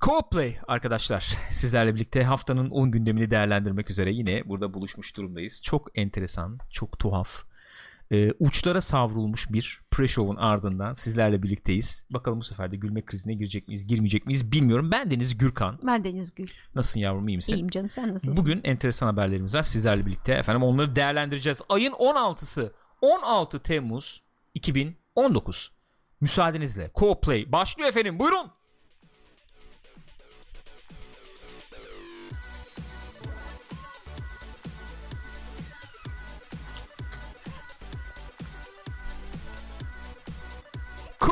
Co-Play arkadaşlar sizlerle birlikte haftanın 10 gündemini değerlendirmek üzere yine burada buluşmuş durumdayız. Çok enteresan, çok tuhaf, e, uçlara savrulmuş bir pre-show'un ardından sizlerle birlikteyiz. Bakalım bu sefer de gülme krizine girecek miyiz, girmeyecek miyiz bilmiyorum. Ben Deniz Gürkan. Ben Deniz Gül. Nasılsın yavrum iyi misin? İyiyim canım sen nasılsın? Bugün enteresan haberlerimiz var sizlerle birlikte efendim onları değerlendireceğiz. Ayın 16'sı 16 Temmuz 2019. Müsaadenizle Co-Play başlıyor efendim buyurun.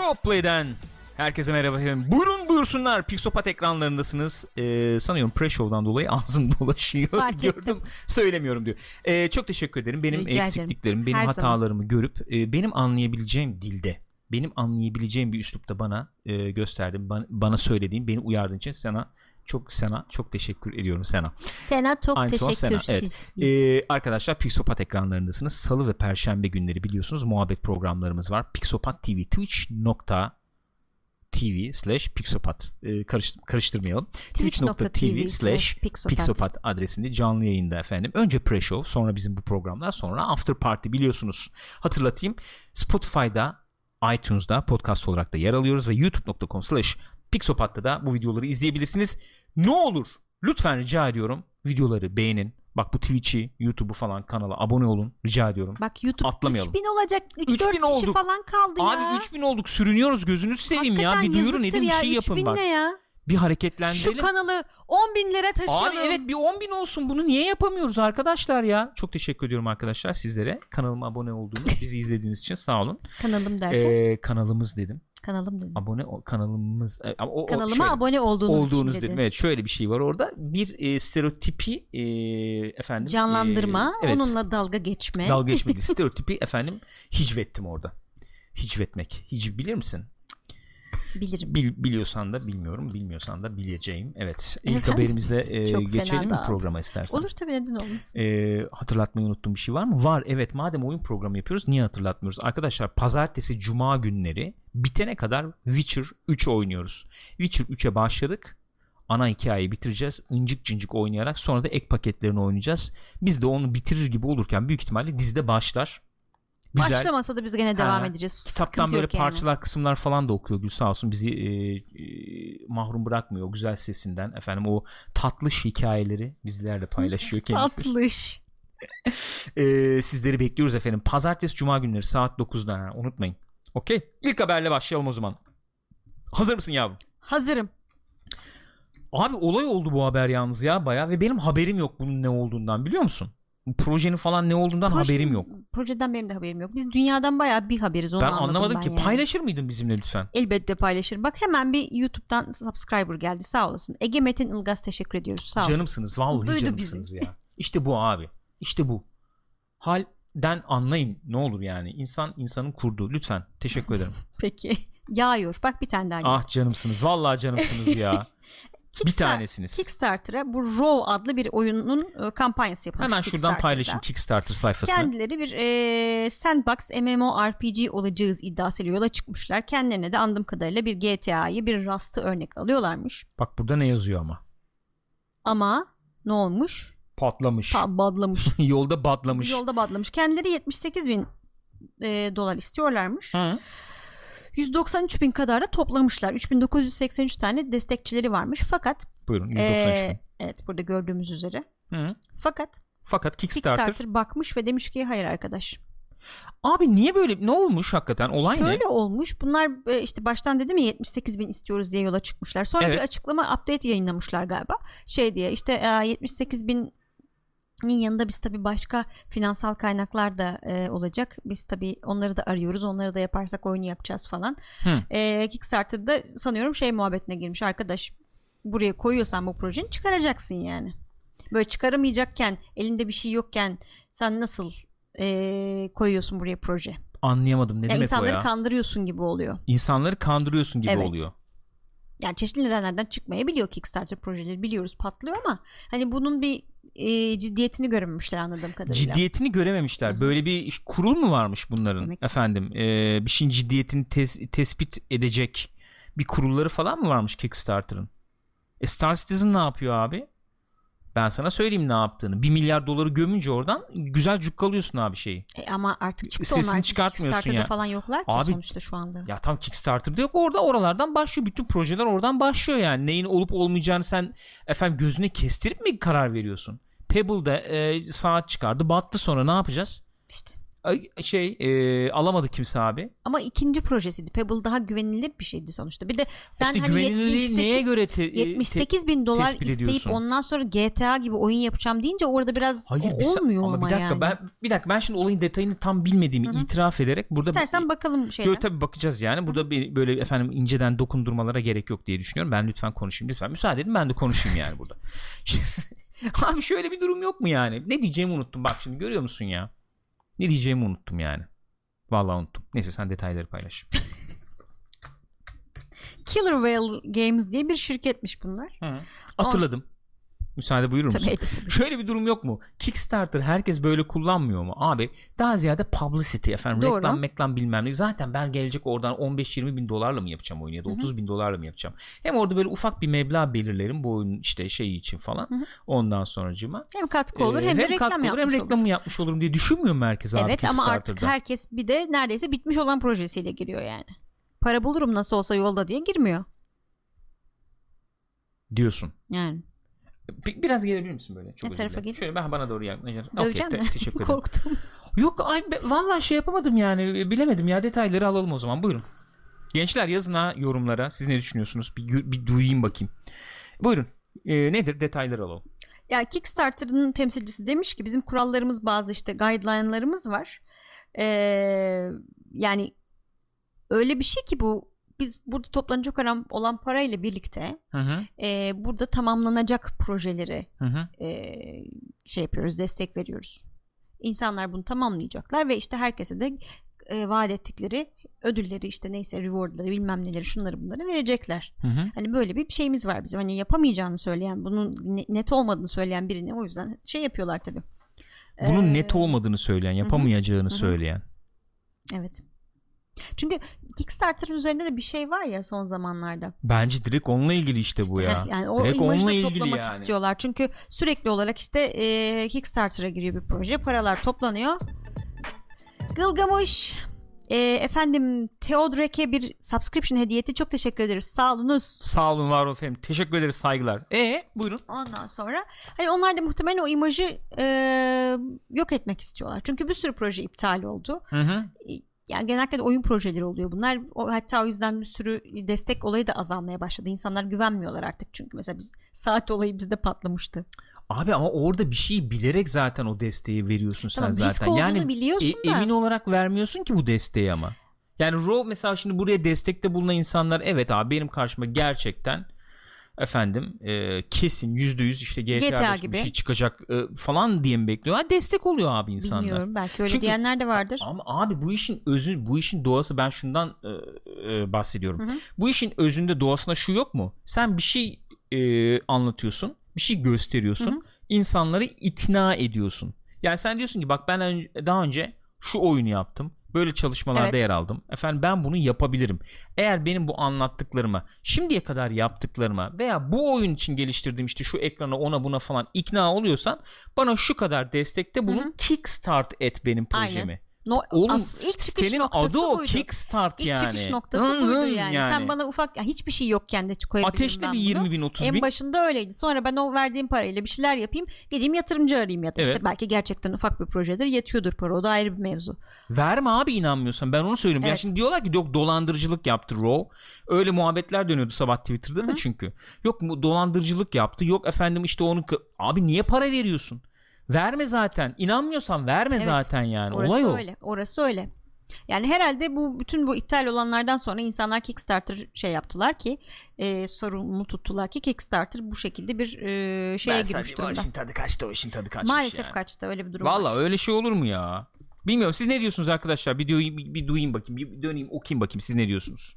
Co-Play'den herkese merhaba efendim. Buyurun buyursunlar. Pixopat ekranlarındasınız. Ee, sanıyorum pre-show'dan dolayı ağzım dolaşıyor. Fark ettim. Gördüm. Söylemiyorum diyor. Ee, çok teşekkür ederim. Benim Rica ederim. eksikliklerim, benim Her hatalarımı görüp e, benim anlayabileceğim dilde, benim anlayabileceğim bir üslupta bana e, gösterdin, bana, bana söylediğin, beni uyardığın için sana çok sana çok teşekkür ediyorum sana. Sena çok Sena, teşekkürsüz. evet. Ee, arkadaşlar Pixopat ekranlarındasınız. Salı ve Perşembe günleri biliyorsunuz muhabbet programlarımız var. Pixopat TV twitch.tv slash pixopat Ee, karış, karıştırmayalım. twitch.tv slash pixopat adresinde canlı yayında efendim. Önce pre-show sonra bizim bu programlar sonra after party biliyorsunuz. Hatırlatayım Spotify'da iTunes'da podcast olarak da yer alıyoruz ve youtube.com slash pixopat'ta da bu videoları izleyebilirsiniz. Ne olur lütfen rica ediyorum videoları beğenin. Bak bu Twitch'i, YouTube'u falan kanala abone olun. Rica ediyorum. Bak YouTube Atlamayalım. 3000 olacak. 3-4 3000 kişi olduk. falan kaldı ya. Abi 3000 olduk sürünüyoruz gözünüzü seveyim ya. Hakikaten Bir duyurun edin bir ya. şey yapın 3000 bak. ne ya? Bir hareketlendirelim. Şu kanalı 10 binlere taşıyalım. Abi evet bir 10 bin olsun bunu niye yapamıyoruz arkadaşlar ya? Çok teşekkür ediyorum arkadaşlar sizlere. Kanalıma abone olduğunuz, bizi izlediğiniz için sağ olun. Kanalım derken. Ee, kanalımız dedim. kanalım dedim. Abone kanalımız. e, o- o Kanalıma şöyle, abone olduğunuz, olduğunuz için dedim. dedi. Evet şöyle bir şey var orada. Bir e, stereotipi e, efendim. Canlandırma, e, evet, onunla dalga geçme. dalga geçmedi. stereotipi efendim hicvettim orada. Hicvetmek. Hic bilir misin? Bilirim. Bil, biliyorsan da bilmiyorum. Bilmiyorsan da bileceğim. Evet. İlk Efendim? haberimizle e, Çok geçelim mi programa istersen? Olur tabii neden olmasın. Ee, hatırlatmayı unuttuğum bir şey var mı? Var evet madem oyun programı yapıyoruz niye hatırlatmıyoruz? Arkadaşlar pazartesi cuma günleri bitene kadar Witcher 3 oynuyoruz. Witcher 3'e başladık. Ana hikayeyi bitireceğiz. İncik cincik oynayarak sonra da ek paketlerini oynayacağız. Biz de onu bitirir gibi olurken büyük ihtimalle dizide başlar. Güzel. Başlamasa da biz gene devam Ha, edeceğiz. Kitaptan Sıkıntı böyle yok yani. parçalar kısımlar falan da okuyor Gül sağ olsun bizi e, e, mahrum bırakmıyor o güzel sesinden efendim o tatlış hikayeleri bizlerle paylaşıyor kendisi. Tatlış. Ee, sizleri bekliyoruz efendim. Pazartesi Cuma günleri saat 9'da ha, unutmayın. Okey. İlk haberle başlayalım o zaman. Hazır mısın yavrum? Hazırım. Abi olay oldu bu haber yalnız ya baya ve benim haberim yok bunun ne olduğundan biliyor musun? Projenin falan ne olduğundan Proje- haberim yok. Projeden benim de haberim yok. Biz dünyadan bayağı bir haberiz onu Ben anlamadım ben ki. yani. Paylaşır mıydın bizimle lütfen? Elbette paylaşırım. Bak hemen bir YouTube'dan subscriber geldi sağ olasın. Ege Metin Ilgaz teşekkür ediyoruz sağ ol. Canımsınız vallahi Duydu canımsınız ya. İşte bu abi. İşte bu. Halden anlayın ne olur yani. İnsan insanın kurduğu. Lütfen. Teşekkür ederim. Peki. Yağıyor. Bak bir tane daha ah canımsınız. Vallahi canımsınız ya. bir Kickstar- tanesiniz. Kickstarter'a bu Row adlı bir oyunun e, kampanyası yapılmış. Hemen şuradan paylaşayım Kickstarter sayfasını. Kendileri bir e, sandbox MMORPG olacağız iddiasıyla yola çıkmışlar. Kendilerine de andığım kadarıyla bir GTA'yı bir Rust'ı örnek alıyorlarmış. Bak burada ne yazıyor ama. Ama ne olmuş? Patlamış. Ta badlamış. Yolda batlamış. Yolda badlamış. Kendileri 78 bin e, dolar istiyorlarmış. Hı. 193 bin kadar da toplamışlar. 3983 tane destekçileri varmış. Fakat Buyurun 193 e, bin. evet burada gördüğümüz üzere. Hı. Fakat Fakat Kickstarter, Kickstarter bakmış ve demiş ki hayır arkadaş. Abi niye böyle ne olmuş hakikaten olay Şöyle ne? olmuş. Bunlar işte baştan dedim ya 78 bin istiyoruz diye yola çıkmışlar. Sonra Evet. bir açıklama update yayınlamışlar galiba. Şey diye işte e, 78 bin yanında biz tabii başka finansal kaynaklar da e, olacak. Biz tabii onları da arıyoruz. Onları da yaparsak oyunu yapacağız falan. Hı. E, Kickstarter'da sanıyorum şey muhabbetine girmiş. Arkadaş buraya koyuyorsan bu projeni çıkaracaksın yani. Böyle çıkaramayacakken elinde bir şey yokken sen nasıl e, koyuyorsun buraya proje? Anlayamadım ne Ya demek o insanları ya? kandırıyorsun gibi oluyor. İnsanları kandırıyorsun gibi Evet. oluyor. Yani çeşitli nedenlerden çıkmayabiliyor Kickstarter projeleri biliyoruz patlıyor ama hani bunun bir e, ciddiyetini görememişler anladığım kadarıyla. Ciddiyetini görememişler. Böyle bir kurul mu varmış bunların Demek efendim? Ee, bir şeyin ciddiyetini tes- tespit edecek bir kurulları falan mı varmış Kickstarter'ın? E Star Citizen ne yapıyor abi? Ben sana söyleyeyim ne yaptığını. 1 milyar doları gömünce oradan güzel cukkalıyorsun abi şeyi. E ama artık çıktı Sesini onlar. çıkartmıyorsun Kickstarter'da ya. falan yoklar ki Abi- sonuçta şu anda. Ya tam Kickstarter'da yok orada oralardan başlıyor. Bütün projeler oradan başlıyor yani. Neyin olup olmayacağını sen efendim gözüne kestirip mi karar veriyorsun? Pebble'da e, saat çıkardı battı sonra ne yapacağız? İşte. Şey e, alamadı kimse abi. Ama ikinci projesiydi. Pebble daha güvenilir bir şeydi sonuçta. Bir de sen işte hani güvenilirliği 78, neye göre te, e, te- 78 bin dolar isteyip ediyorsun? ondan sonra GTA gibi oyun yapacağım deyince orada biraz Hayır o- bir olmuyor ama ama, bir dakika yani. ben bir dakika ben şimdi olayın detayını tam bilmediğimi itiraf ederek burada İstersen bakalım şeyden. Yo, tabii bakacağız yani. Burada bir, böyle efendim inceden dokundurmalara gerek yok diye düşünüyorum. Ben lütfen konuşayım lütfen. Müsaade edin ben de konuşayım yani burada. Abi şöyle bir durum yok mu yani? Ne diyeceğimi unuttum. Bak şimdi görüyor musun ya? Ne diyeceğimi unuttum yani. Vallahi unuttum. Neyse sen detayları paylaş. Killer Whale Games diye bir şirketmiş bunlar. Hatırladım. Müsaade buyurur musun? Tabii elbette. Şöyle bir durum yok mu? Kickstarter herkes böyle kullanmıyor mu? Abi daha ziyade publicity efendim. Doğru. Reklam meklam bilmem ne. Zaten ben gelecek oradan 15-20 bin dolarla mı yapacağım oyunu ya da 30 bin dolarla mı yapacağım? Hem orada böyle ufak bir meblağ belirlerim bu oyunun işte şeyi için falan. Ondan sonracıma. Hem katkı olur Ee, hem, de reklam katkı olur, hem olur. reklamı yapmış olurum diye düşünmüyor mu herkes abi Evet ama artık herkes bir de neredeyse bitmiş olan projesiyle giriyor yani. Para bulurum nasıl olsa yolda diye girmiyor. diyorsun. Yani. Bir- biraz gelebilir misin böyle? Çok Ne tarafa geleyim? Şöyle ben bana doğru yaklaşırım. Okey, Döveceğim te- mi? teşekkür ederim. Korktum. Yok ay be- vallahi şey yapamadım yani bilemedim ya detayları alalım o zaman buyurun. Gençler yazın ha yorumlara siz ne düşünüyorsunuz bir, bir duyayım bakayım. Buyurun Ee, nedir detayları alalım. Ya Kickstarter'ın temsilcisi demiş ki bizim kurallarımız bazı işte guideline'larımız var. Ee, yani öyle bir şey ki bu biz burada toplanacak olan, parayla birlikte Hı hı. e, burada tamamlanacak projeleri Hı hı. e, şey yapıyoruz destek veriyoruz. İnsanlar bunu tamamlayacaklar ve işte herkese de e, vaat ettikleri ödülleri işte neyse rewardları bilmem neleri şunları bunları verecekler. Hı hı. Hani böyle bir şeyimiz var bizim. Hani yapamayacağını söyleyen, bunun ne- net olmadığını söyleyen birini o yüzden şey yapıyorlar tabii. Bunun Ee, net olmadığını söyleyen yapamayacağını hı. söyleyen. Evet. Çünkü Kickstarter'ın üzerinde de bir şey var ya son zamanlarda. Bence direkt onunla ilgili işte, bu İşte, ya. heh, Yani o direkt onunla ilgili toplamak yani. istiyorlar. Çünkü sürekli olarak işte e, Kickstarter'a giriyor bir proje. Paralar toplanıyor. Gılgamış e, efendim Theodrek'e bir subscription hediyeti çok teşekkür ederiz. Sağ olunuz. Sağ olun var olun efendim. Teşekkür ederiz saygılar. E buyurun. Ondan sonra hani onlar da muhtemelen o imajı e, yok etmek istiyorlar. Çünkü bir sürü proje iptal oldu. Hı hı. Yani genellikle oyun projeleri oluyor bunlar. O, hatta o yüzden bir sürü destek olayı da azalmaya başladı. İnsanlar güvenmiyorlar artık çünkü mesela biz saat olayı bizde patlamıştı. Abi ama orada bir şey bilerek zaten o desteği veriyorsun sen Tamam, risk zaten. Yani biliyorsun e- da. emin olarak vermiyorsun ki bu desteği ama. Yani Raw mesela şimdi buraya destekte bulunan insanlar evet abi benim karşıma gerçekten efendim e, kesin yüzde yüz işte GTA, GTA gibi. bir şey çıkacak e, falan diye mi bekliyor? Ha, destek oluyor abi insanlar. Bilmiyorum belki öyle Çünkü- diyenler de vardır. Ama abi bu işin özü, bu işin doğası ben şundan e, e, bahsediyorum. Bu işin özünde doğasında şu yok mu? Sen bir şey e, anlatıyorsun, bir şey gösteriyorsun, insanları ikna ediyorsun. Yani sen diyorsun ki bak ben daha önce şu oyunu yaptım. Böyle çalışmalarda Evet. yer aldım. Efendim ben bunu yapabilirim. Eğer benim bu anlattıklarıma, şimdiye kadar yaptıklarıma veya bu oyun için geliştirdiğim işte şu ekrana ona buna falan ikna oluyorsan bana şu kadar destekte bulun. Kickstart et benim projemi. No, Oğlum as- ilk çıkış sitenin noktası adı o buydu. Kickstart İlk yani. çıkış noktası Hın buydu hın yani. Sen bana ufak ya hiçbir şey yokken de koyabilirim Ateşte ben bir bunu. 20 bin 30 En bin. başında öyleydi. Sonra ben o verdiğim parayla bir şeyler yapayım. Gideyim yatırımcı arayayım ya da Evet. işte belki gerçekten ufak bir projedir. Yetiyordur para. O da ayrı bir mevzu. Verme abi inanmıyorsan ben onu söylüyorum. Evet. şimdi diyorlar ki yok dolandırıcılık yaptı Raw. Öyle muhabbetler dönüyordu sabah Twitter'da da çünkü. Yok mu dolandırıcılık yaptı. Yok efendim işte onu abi niye para veriyorsun? Verme zaten. İnanmıyorsan verme Evet. zaten yani. Orası Olay o. öyle. Orası öyle. Yani herhalde bu bütün bu iptal olanlardan sonra insanlar Kickstarter şey yaptılar ki e, sorumlu tuttular ki Kickstarter bu şekilde bir e, şeye Ben girmiş o durumda. işin tadı kaçtı o işin tadı kaçmış Maalesef yani. kaçtı öyle bir durum. Valla öyle şey olur mu ya? Bilmiyorum siz ne diyorsunuz arkadaşlar? Bir, duyayım, bir, bir duyayım bakayım. Bir döneyim okuyayım bakayım siz ne diyorsunuz?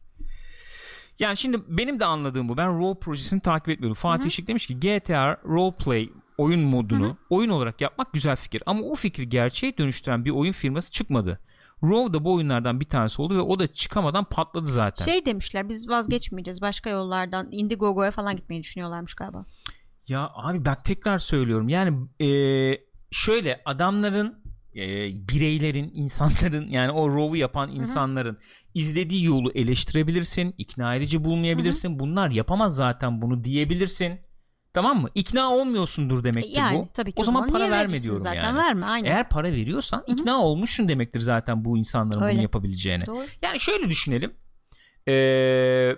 Yani şimdi benim de anladığım bu. Ben role projesini takip etmiyordum. Fatih Işık demiş ki GTA Roleplay oyun modunu oyun olarak yapmak güzel fikir. Ama o fikri gerçeğe dönüştüren bir oyun firması çıkmadı. Row da bu oyunlardan bir tanesi oldu ve o da çıkamadan patladı zaten. Şey demişler biz vazgeçmeyeceğiz başka yollardan Indiegogo'ya falan gitmeyi düşünüyorlarmış galiba. Ya abi bak tekrar söylüyorum yani e, şöyle adamların e, bireylerin insanların yani o Row'u yapan insanların Hı-hı. izlediği yolu eleştirebilirsin ikna edici bulmayabilirsin Hı-hı. bunlar yapamaz zaten bunu diyebilirsin Tamam mı? İkna olmuyorsundur demektir yani, bu. Tabii ki o zaman para verme diyorum zaten, yani. Verme, aynen. Eğer para veriyorsan Hı-hı. ikna olmuşsun demektir zaten bu insanların Öyle. bunu yapabileceğine. Doğru. Yani şöyle düşünelim. Ee,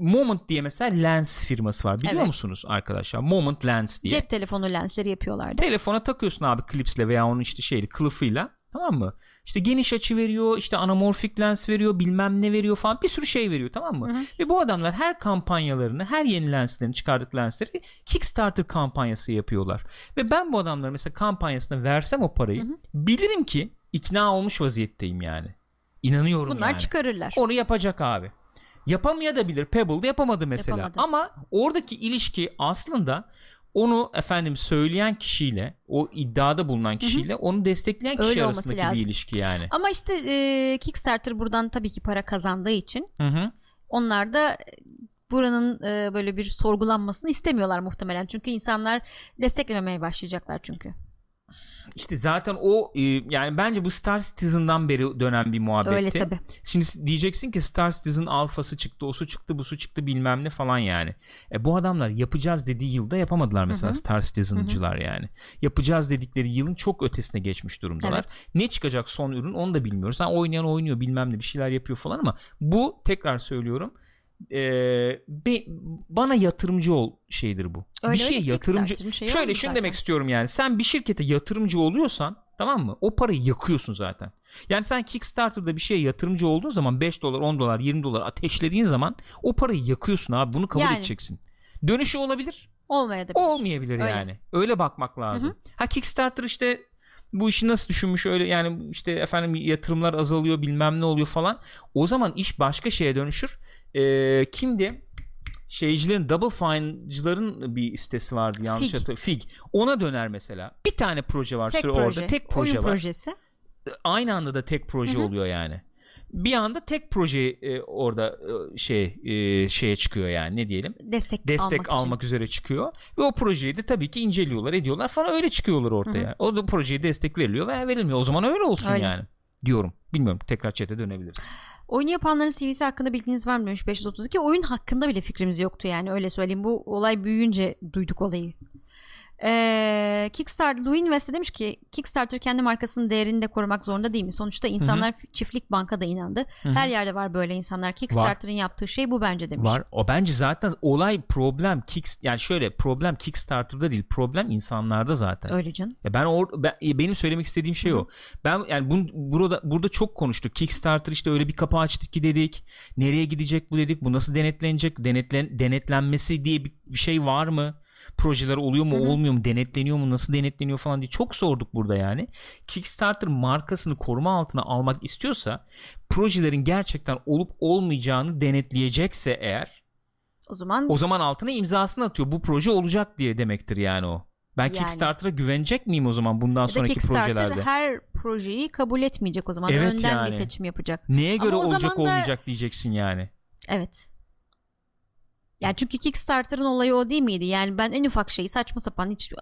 Moment diye mesela lens firması var. Biliyor evet. musunuz arkadaşlar? Moment Lens diye. Cep telefonu lensleri yapıyorlardı. Telefona takıyorsun abi klipsle veya onun işte şeyli kılıfıyla. Tamam mı? İşte geniş açı veriyor, işte anamorfik lens veriyor, bilmem ne veriyor falan bir sürü şey veriyor tamam mı? Hı hı. Ve bu adamlar her kampanyalarını, her yeni lenslerini çıkardık lensleri Kickstarter kampanyası yapıyorlar. Ve ben bu adamlara mesela kampanyasına versem o parayı hı hı. bilirim ki ikna olmuş vaziyetteyim yani. İnanıyorum Bunlar yani. çıkarırlar. Onu yapacak abi. Yapamayabilir. Pebble yapamadı mesela. Yapamadı. Ama oradaki ilişki aslında onu efendim söyleyen kişiyle o iddiada bulunan kişiyle hı hı. onu destekleyen kişi Öyle arasındaki bir ilişki yani. Ama işte e, Kickstarter buradan tabii ki para kazandığı için hı hı. onlar da buranın e, böyle bir sorgulanmasını istemiyorlar muhtemelen. Çünkü insanlar desteklememeye başlayacaklar çünkü işte zaten o e, yani bence bu Star Citizen'dan beri dönen bir muhabbetti. Öyle tabi. Şimdi diyeceksin ki Star Citizen alfası çıktı, o su çıktı, bu su çıktı bilmem ne falan yani. E bu adamlar yapacağız dediği yılda yapamadılar mesela Hı-hı. Star Citizen'cılar yani. Yapacağız dedikleri yılın çok ötesine geçmiş durumdalar. Evet. Ne çıkacak son ürün onu da bilmiyoruz. Ha, oynayan oynuyor bilmem ne bir şeyler yapıyor falan ama bu tekrar söylüyorum e, be, bana yatırımcı ol şeydir bu. Öyle bir şey yatırımcı. Şey şöyle şunu demek istiyorum yani. Sen bir şirkete yatırımcı oluyorsan tamam mı? O parayı yakıyorsun zaten. Yani sen Kickstarter'da bir şeye yatırımcı olduğun zaman 5 dolar, 10 dolar, 20 dolar ateşlediğin zaman o parayı yakıyorsun abi. Bunu kabul yani. edeceksin. Dönüşü olabilir. Olmayabilir. Olmayabilir Öyle. yani. Öyle bakmak lazım. Hı hı. Ha Kickstarter işte bu işi nasıl düşünmüş öyle yani işte efendim yatırımlar azalıyor bilmem ne oluyor falan. O zaman iş başka şeye dönüşür e, kimdi? Şeycilerin Double Fine'cıların bir sitesi vardı yanlış hatırlıyorum. Fig. Ona döner mesela. Bir tane proje var tek proje. orada. Tek proje Oyun var. projesi. Aynı anda da tek proje Hı-hı. oluyor yani. Bir anda tek proje e, orada e, şey e, şeye çıkıyor yani ne diyelim destek, destek almak, almak üzere çıkıyor ve o projeyi de tabii ki inceliyorlar ediyorlar falan öyle çıkıyorlar ortaya. Hı-hı. O da projeye destek veriliyor veya verilmiyor. O zaman öyle olsun öyle. yani diyorum. Bilmiyorum tekrar chat'e dönebiliriz. Oyunu yapanların CV'si hakkında bilginiz var mı demiş 532. Oyun hakkında bile fikrimiz yoktu yani öyle söyleyeyim. Bu olay büyüyünce duyduk olayı. Ee, Kickstarter Louis West'e demiş ki Kickstarter kendi markasının değerini de korumak zorunda değil mi? Sonuçta insanlar Hı-hı. çiftlik banka da inandı. Hı-hı. Her yerde var böyle insanlar. Kickstarter'ın yaptığı şey bu bence demiş. Var. O bence zaten olay problem Kick yani şöyle problem Kickstarter'da değil. Problem insanlarda zaten. Öyle canım. Ya ben, or, ben benim söylemek istediğim şey Hı-hı. o. Ben yani bun, burada burada çok konuştuk. Kickstarter işte öyle bir kapı açtı ki dedik. Nereye gidecek bu dedik. Bu nasıl denetlenecek? Denetlen denetlenmesi diye bir şey var mı? Projeler oluyor mu Hı-hı. olmuyor mu denetleniyor mu nasıl denetleniyor falan diye çok sorduk burada yani. Kickstarter markasını koruma altına almak istiyorsa projelerin gerçekten olup olmayacağını denetleyecekse eğer o zaman o zaman altına imzasını atıyor. Bu proje olacak diye demektir yani o. Ben yani. Kickstarter'a güvenecek miyim o zaman bundan sonraki Kickstarter projelerde? her projeyi kabul etmeyecek o zaman. Evet Önden yani. bir seçim yapacak. Neye göre olacak da... olmayacak diyeceksin yani. Evet. Yani çünkü Kickstarter'ın olayı o değil miydi? Yani ben en ufak şeyi saçma sapan hiç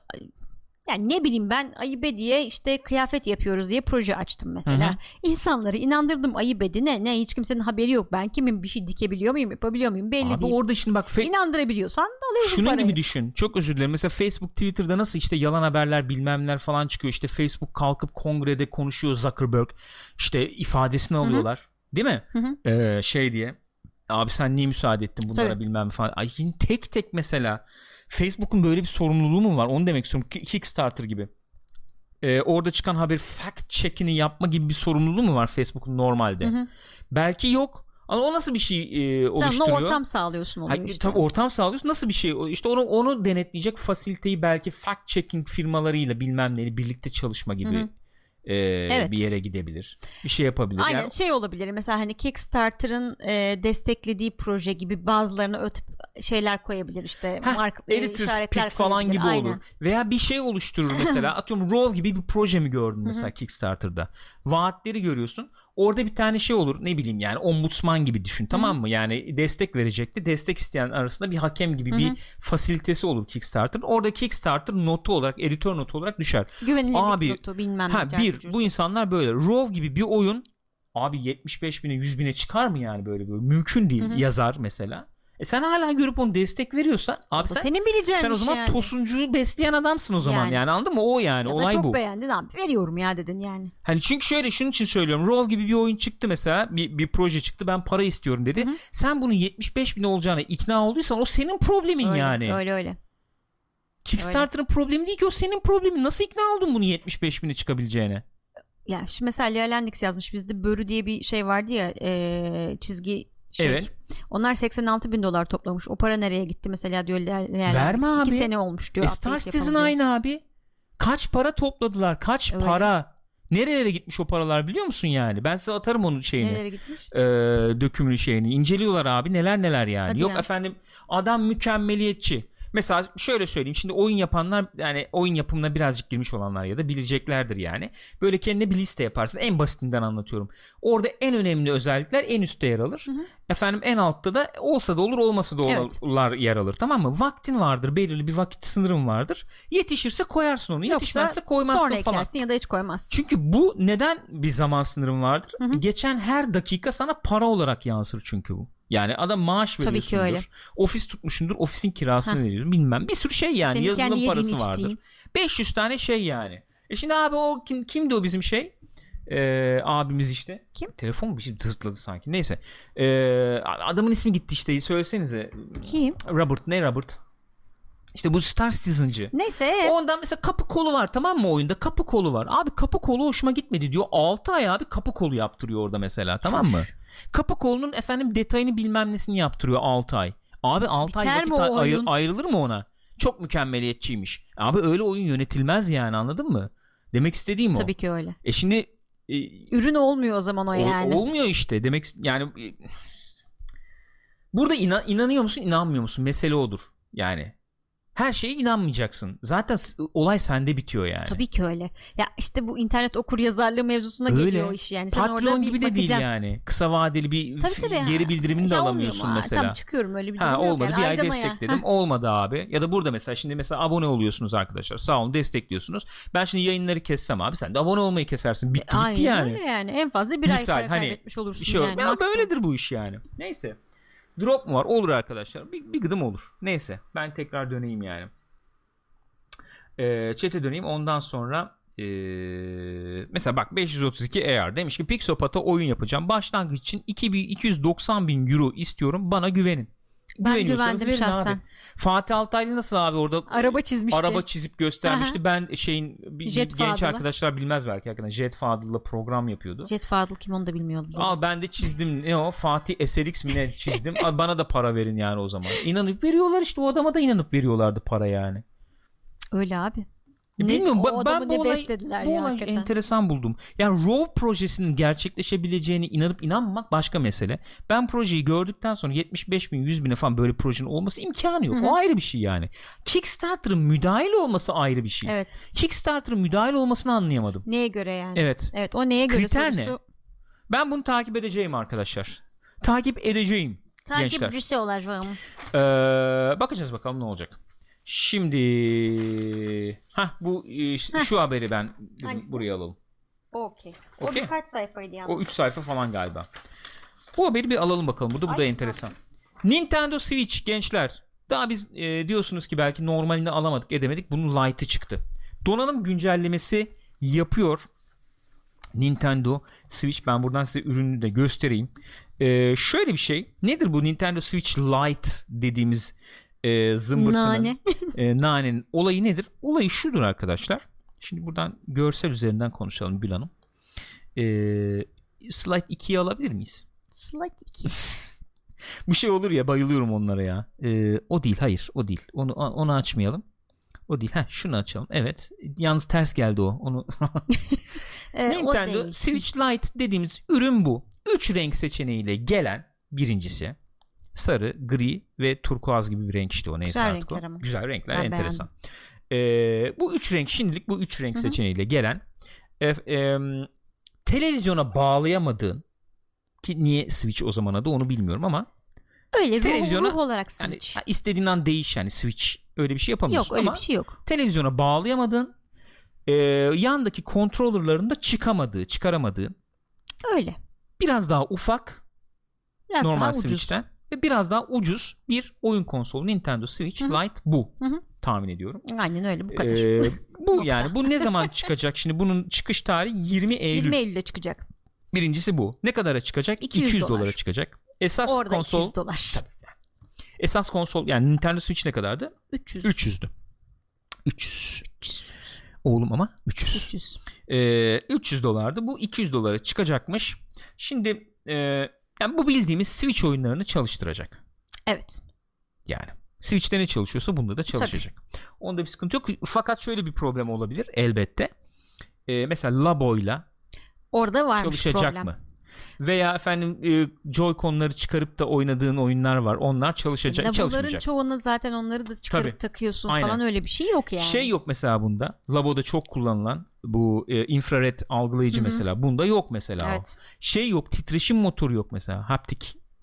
yani ne bileyim ben ayıbe diye işte kıyafet yapıyoruz diye proje açtım mesela. Hı hı. İnsanları inandırdım ayıbedi ne ne hiç kimsenin haberi yok. Ben kimim bir şey dikebiliyor muyum yapabiliyor muyum belli Abi değil. orada şimdi bak fe- inandırabiliyorsan alıyorsun Şunun parayı. gibi düşün. Çok özür dilerim. Mesela Facebook Twitter'da nasıl işte yalan haberler bilmemler falan çıkıyor. İşte Facebook kalkıp kongrede konuşuyor Zuckerberg. İşte ifadesini alıyorlar. Hı hı. Değil mi? Hı hı. Ee, şey diye abi sen niye müsaade ettin bunlara Tabii. bilmem falan. Ay tek tek mesela Facebook'un böyle bir sorumluluğu mu var? Onu demek istiyorum. Kickstarter gibi. Ee, orada çıkan haber fact check'ini yapma gibi bir sorumluluğu mu var Facebook'un normalde? Hı hı. Belki yok. Ama o nasıl bir şey e, oluşturuyor? Sen ortam sağlıyorsun oluyor işte. Tabii ortam sağlıyorsun. Nasıl bir şey? İşte onu onu denetleyecek fasiliteyi belki fact checking firmalarıyla bilmem neyle birlikte çalışma gibi. Hı e, evet. bir yere gidebilir. Bir şey yapabilir. Aynen yani, şey olabilir mesela hani Kickstarter'ın e, desteklediği proje gibi bazılarına ötüp şeyler koyabilir işte Heh, mark e, işaretler falan gibi Aynen. olur. Veya bir şey oluşturur mesela atıyorum Rove gibi bir proje mi gördün mesela Kickstarter'da. Vaatleri görüyorsun. Orada bir tane şey olur ne bileyim yani ombudsman gibi düşün tamam mı? Yani destek verecekti. Destek isteyen arasında bir hakem gibi bir fasilitesi olur Kickstarter. Orada Kickstarter notu olarak editör notu olarak düşer. Güvenilirlik abi, notu bilmem ha, bir cücük. bu insanlar böyle Rove gibi bir oyun abi 75 bine 100 bine çıkar mı yani böyle böyle mümkün değil Hı-hı. yazar mesela. E sen hala görüp onu destek veriyorsan abi sen senin bileceğin sen o zaman yani. tosuncuyu besleyen adamsın o zaman yani, yani anladın mı? O yani ya olay çok bu. Çok beğendin abi veriyorum ya dedin yani. Hani çünkü şöyle şunun için söylüyorum. Rove gibi bir oyun çıktı mesela bir, bir proje çıktı ben para istiyorum dedi. Hı-hı. Sen bunun 75 bin olacağına ikna olduysan o senin problemin öyle, yani. Öyle öyle. Kickstarter'ın problemi değil ki o senin problemin. Nasıl ikna oldun bunu 75 bine çıkabileceğine? Ya şimdi mesela Lea Lendix yazmış bizde Börü diye bir şey vardı ya e, çizgi şey. Evet. Onlar 86 bin dolar toplamış. O para nereye gitti mesela diyor. Yani Verme abi. 2 sene olmuş diyor. E Star Citizen aynı abi. Kaç para topladılar? Kaç Öyle. para? Nerelere gitmiş o paralar biliyor musun yani? Ben size atarım onun şeyini. Nerelere gitmiş? E, dökümlü şeyini. İnceliyorlar abi neler neler yani. Hadi Yok yani. efendim adam mükemmeliyetçi. Mesela şöyle söyleyeyim şimdi oyun yapanlar yani oyun yapımına birazcık girmiş olanlar ya da bileceklerdir yani. Böyle kendine bir liste yaparsın. En basitinden anlatıyorum. Orada en önemli özellikler en üstte yer alır. Hı hı. Efendim en altta da olsa da olur olmasa da evet. yer alır. Tamam mı? Vaktin vardır. Belirli bir vakit sınırın vardır. Yetişirse koyarsın onu. Yetişmezse koymazsın sonra falan. eklersin ya da hiç koymazsın. Çünkü bu neden bir zaman sınırın vardır? Hı hı. Geçen her dakika sana para olarak yansır çünkü bu. Yani adam maaş veriyorsundur. Tabii ki öyle. Ofis tutmuşundur. Ofisin kirasını veriyorsun. Bilmem. Bir sürü şey yani. Senin Yazılım parası vardır. Içtiğin. 500 tane şey yani. E şimdi abi o kim kimdi o bizim şey? Ee, abimiz işte. Kim? Telefon bir şey tırtladı sanki. Neyse. Ee, adamın ismi gitti işte. Söylesenize. Kim? Robert. Ne Robert? İşte bu Star Citizen'cı. Neyse. Ondan mesela kapı kolu var tamam mı oyunda? Kapı kolu var. Abi kapı kolu hoşuma gitmedi diyor. 6 ay abi kapı kolu yaptırıyor orada mesela tamam mı? Kapı kolunun efendim detayını bilmem nesini yaptırıyor 6 ay. Abi 6 ay vakit ayr- ayrılır mı ona? Çok mükemmeliyetçiymiş. Abi öyle oyun yönetilmez yani anladın mı? Demek istediğim o. Tabii ki öyle. E şimdi e, ürün olmuyor o zaman o, o yani. Olmuyor işte. Demek yani e, burada inan, inanıyor musun, inanmıyor musun? Mesele odur. Yani her şeye inanmayacaksın. Zaten olay sende bitiyor yani. Tabii ki öyle. Ya işte bu internet okur yazarlığı mevzusuna öyle. geliyor iş yani. Sen Patreon gibi de değil yani. Kısa vadeli bir tabii, tabii. geri bildirimini de alamıyorsun mesela. Tam çıkıyorum öyle bir ha, olmadı yani. bir ay destekledim. olmadı abi. Ya da burada mesela şimdi mesela abone oluyorsunuz arkadaşlar. Sağ olun destekliyorsunuz. Ben şimdi yayınları kessem abi sen de abone olmayı kesersin. Bitti e, bitti yani. Öyle yani. En fazla bir Misal, ay para hani, kaybetmiş olursun bir şey yani. Ya böyledir bu iş yani. Neyse. Drop mu var? Olur arkadaşlar. Bir, bir gıdım olur. Neyse. Ben tekrar döneyim yani. E, döneyim ondan sonra e, mesela bak 532 AR demiş ki Pixopat'a oyun yapacağım. Başlangıç için 2290 bin euro istiyorum. Bana güvenin. Ben güvendim şahsen. Abi. Fatih Altaylı nasıl abi orada araba çizmişti. Araba çizip göstermişti. ben şeyin bir, Jet genç Fadıl'ı. arkadaşlar bilmez belki hakikaten. Jet Fadıl'la program yapıyordu. Jet Fadıl kim onu da bilmiyordum. Al ben de çizdim. Ne o? Fatih SLX mi ne çizdim. bana da para verin yani o zaman. İnanıp veriyorlar işte o adama da inanıp veriyorlardı para yani. Öyle abi. Ne, Bilmiyorum ben, ben bu olay, bu olay enteresan buldum. Yani Rove projesinin gerçekleşebileceğine inanıp inanmamak başka mesele. Ben projeyi gördükten sonra 75 bin 100 bin falan böyle projenin olması imkanı yok. Hı-hı. O ayrı bir şey yani. Kickstarter'ın müdahil olması ayrı bir şey. Evet. Kickstarter'ın müdahil olmasını anlayamadım. Neye göre yani? Evet. Evet o neye göre Kriter sorusu... ne? Ben bunu takip edeceğim arkadaşlar. Takip edeceğim. Takipçisi olacağım. Ee, bakacağız bakalım ne olacak. Şimdi ha bu e, şu haberi ben buraya alalım. Okey. O okay. birkaç sayfaydı yalnız. O 3 sayfa falan galiba. Bu haberi bir alalım bakalım. Bu da bu da enteresan. Nintendo Switch gençler. Daha biz e, diyorsunuz ki belki normalini alamadık, edemedik. Bunun Lite'ı çıktı. Donanım güncellemesi yapıyor. Nintendo Switch ben buradan size ürünü de göstereyim. Ee, şöyle bir şey. Nedir bu Nintendo Switch Lite dediğimiz e, zımbırtının Nane. e, nanenin olayı nedir? Olayı şudur arkadaşlar. Şimdi buradan görsel üzerinden konuşalım Gül Hanım. E, slide 2'yi alabilir miyiz? Slide 2. Bu şey olur ya bayılıyorum onlara ya. E, o değil hayır o değil. Onu onu açmayalım. O değil. Heh, şunu açalım. Evet. Yalnız ters geldi o. Onu Nintendo Switch Lite dediğimiz ürün bu. 3 renk seçeneğiyle gelen birincisi sarı, gri ve turkuaz gibi bir renk işte o neyse Güzel artık renkler o. ama. Güzel renkler Ben enteresan. Ee, bu üç renk şimdilik bu üç renk Hı hı. seçeneğiyle gelen e, e, televizyona bağlayamadığın ki niye Switch o zaman adı onu bilmiyorum ama Öyle ruh, televizyona- ruh olarak yani Switch. ha, istediğin an değiş yani Switch öyle bir şey yok yapamıyorsun öyle ama bir şey yok. televizyona bağlayamadığın e, yandaki kontrollerların da çıkamadığı çıkaramadığı Öyle. biraz daha ufak Biraz normal daha ucuz. Switch'ten ve biraz daha ucuz bir oyun konsolu Nintendo Switch. Lite bu Hı hı. tahmin ediyorum. Aynen öyle bu kadar. Ee, bu yani bu ne zaman çıkacak şimdi bunun çıkış tarihi 20 Eylül. 20 Eylül'de çıkacak. Birincisi bu. Ne kadara çıkacak? 200 200, dolar. dolara çıkacak. Esas Orada konsol 200 dolar. esas konsol yani Nintendo Switch ne kadardı? 300. 300'dü. 300. Oğlum ama 300. 300. Ee, 300 dolardı. Bu 200 dolara çıkacakmış. Şimdi e, yani bu bildiğimiz Switch oyunlarını çalıştıracak. Evet. Yani Switch'te ne çalışıyorsa bunda da çalışacak. Onda bir sıkıntı yok. Fakat şöyle bir problem olabilir elbette. Ee, mesela Labo'yla Orada varmış çalışacak problem. mı? Veya efendim e, Joy-Con'ları çıkarıp da oynadığın oyunlar var. Onlar çalışacak, Bunların çalışmayacak. çoğuna zaten onları da çıkarıp Tabii. takıyorsun Aynen. falan öyle bir şey yok yani. Şey yok mesela bunda. Labo'da çok kullanılan bu e, infrared algılayıcı Hı hı. mesela. Bunda yok mesela. o. Evet. Şey yok, titreşim motoru yok mesela.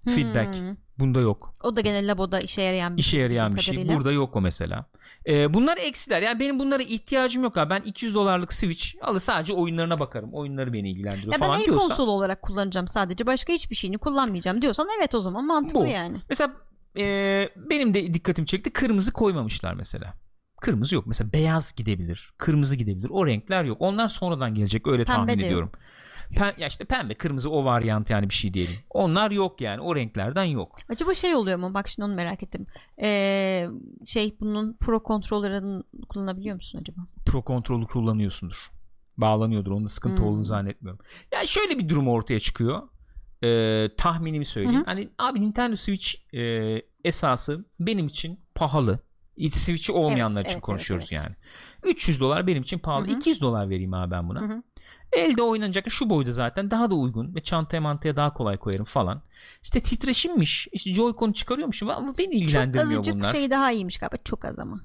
Haptic feedback. Hmm. Bunda yok. O da gene laboda işe yarayan bir İşe şey. yarayan bildiğim bir şey. kadarıyla. Burada yok o mesela. Ee, bunlar eksiler. Yani benim bunlara ihtiyacım yok abi. Ben 200 dolarlık Switch alır sadece oyunlarına bakarım. Oyunları beni ilgilendiriyor Ya ben falan el diyorsan. konsol olarak kullanacağım sadece. Başka hiçbir şeyini kullanmayacağım diyorsan evet o zaman mantıklı Bu. yani. Mesela e, benim de dikkatimi çekti. Kırmızı koymamışlar mesela. Kırmızı yok. Mesela beyaz gidebilir. Kırmızı gidebilir. O renkler yok. Onlar sonradan gelecek öyle Pembe tahmin yok. Pen, ya işte pembe, kırmızı o varyant yani bir şey diyelim. Onlar yok yani. O renklerden yok. Acaba şey oluyor mu? Bak şimdi onu merak ettim. Ee, şey bunun pro kontrollerini kullanabiliyor musun acaba? Pro kontrolü kullanıyorsundur. Bağlanıyordur. Onda sıkıntı Hmm. olduğunu zannetmiyorum. Yani şöyle bir durum ortaya çıkıyor. Ee, tahminimi söyleyeyim. Hı hı. Hani abi Nintendo Switch e, esası benim için pahalı. Switch'i olmayanlar Evet, için evet, konuşuyoruz evet, evet. yani. 300 dolar benim için pahalı. Hı hı. 200 dolar vereyim abi ben buna. Hı hı. Elde oynanacak şu boyda zaten daha da uygun ve çantaya mantaya daha kolay koyarım falan. İşte titreşimmiş. İşte Joy-Con çıkarıyormuşum ama beni Çok ilgilendirmiyor azıcık bunlar. şey daha iyiymiş galiba. Çok az ama.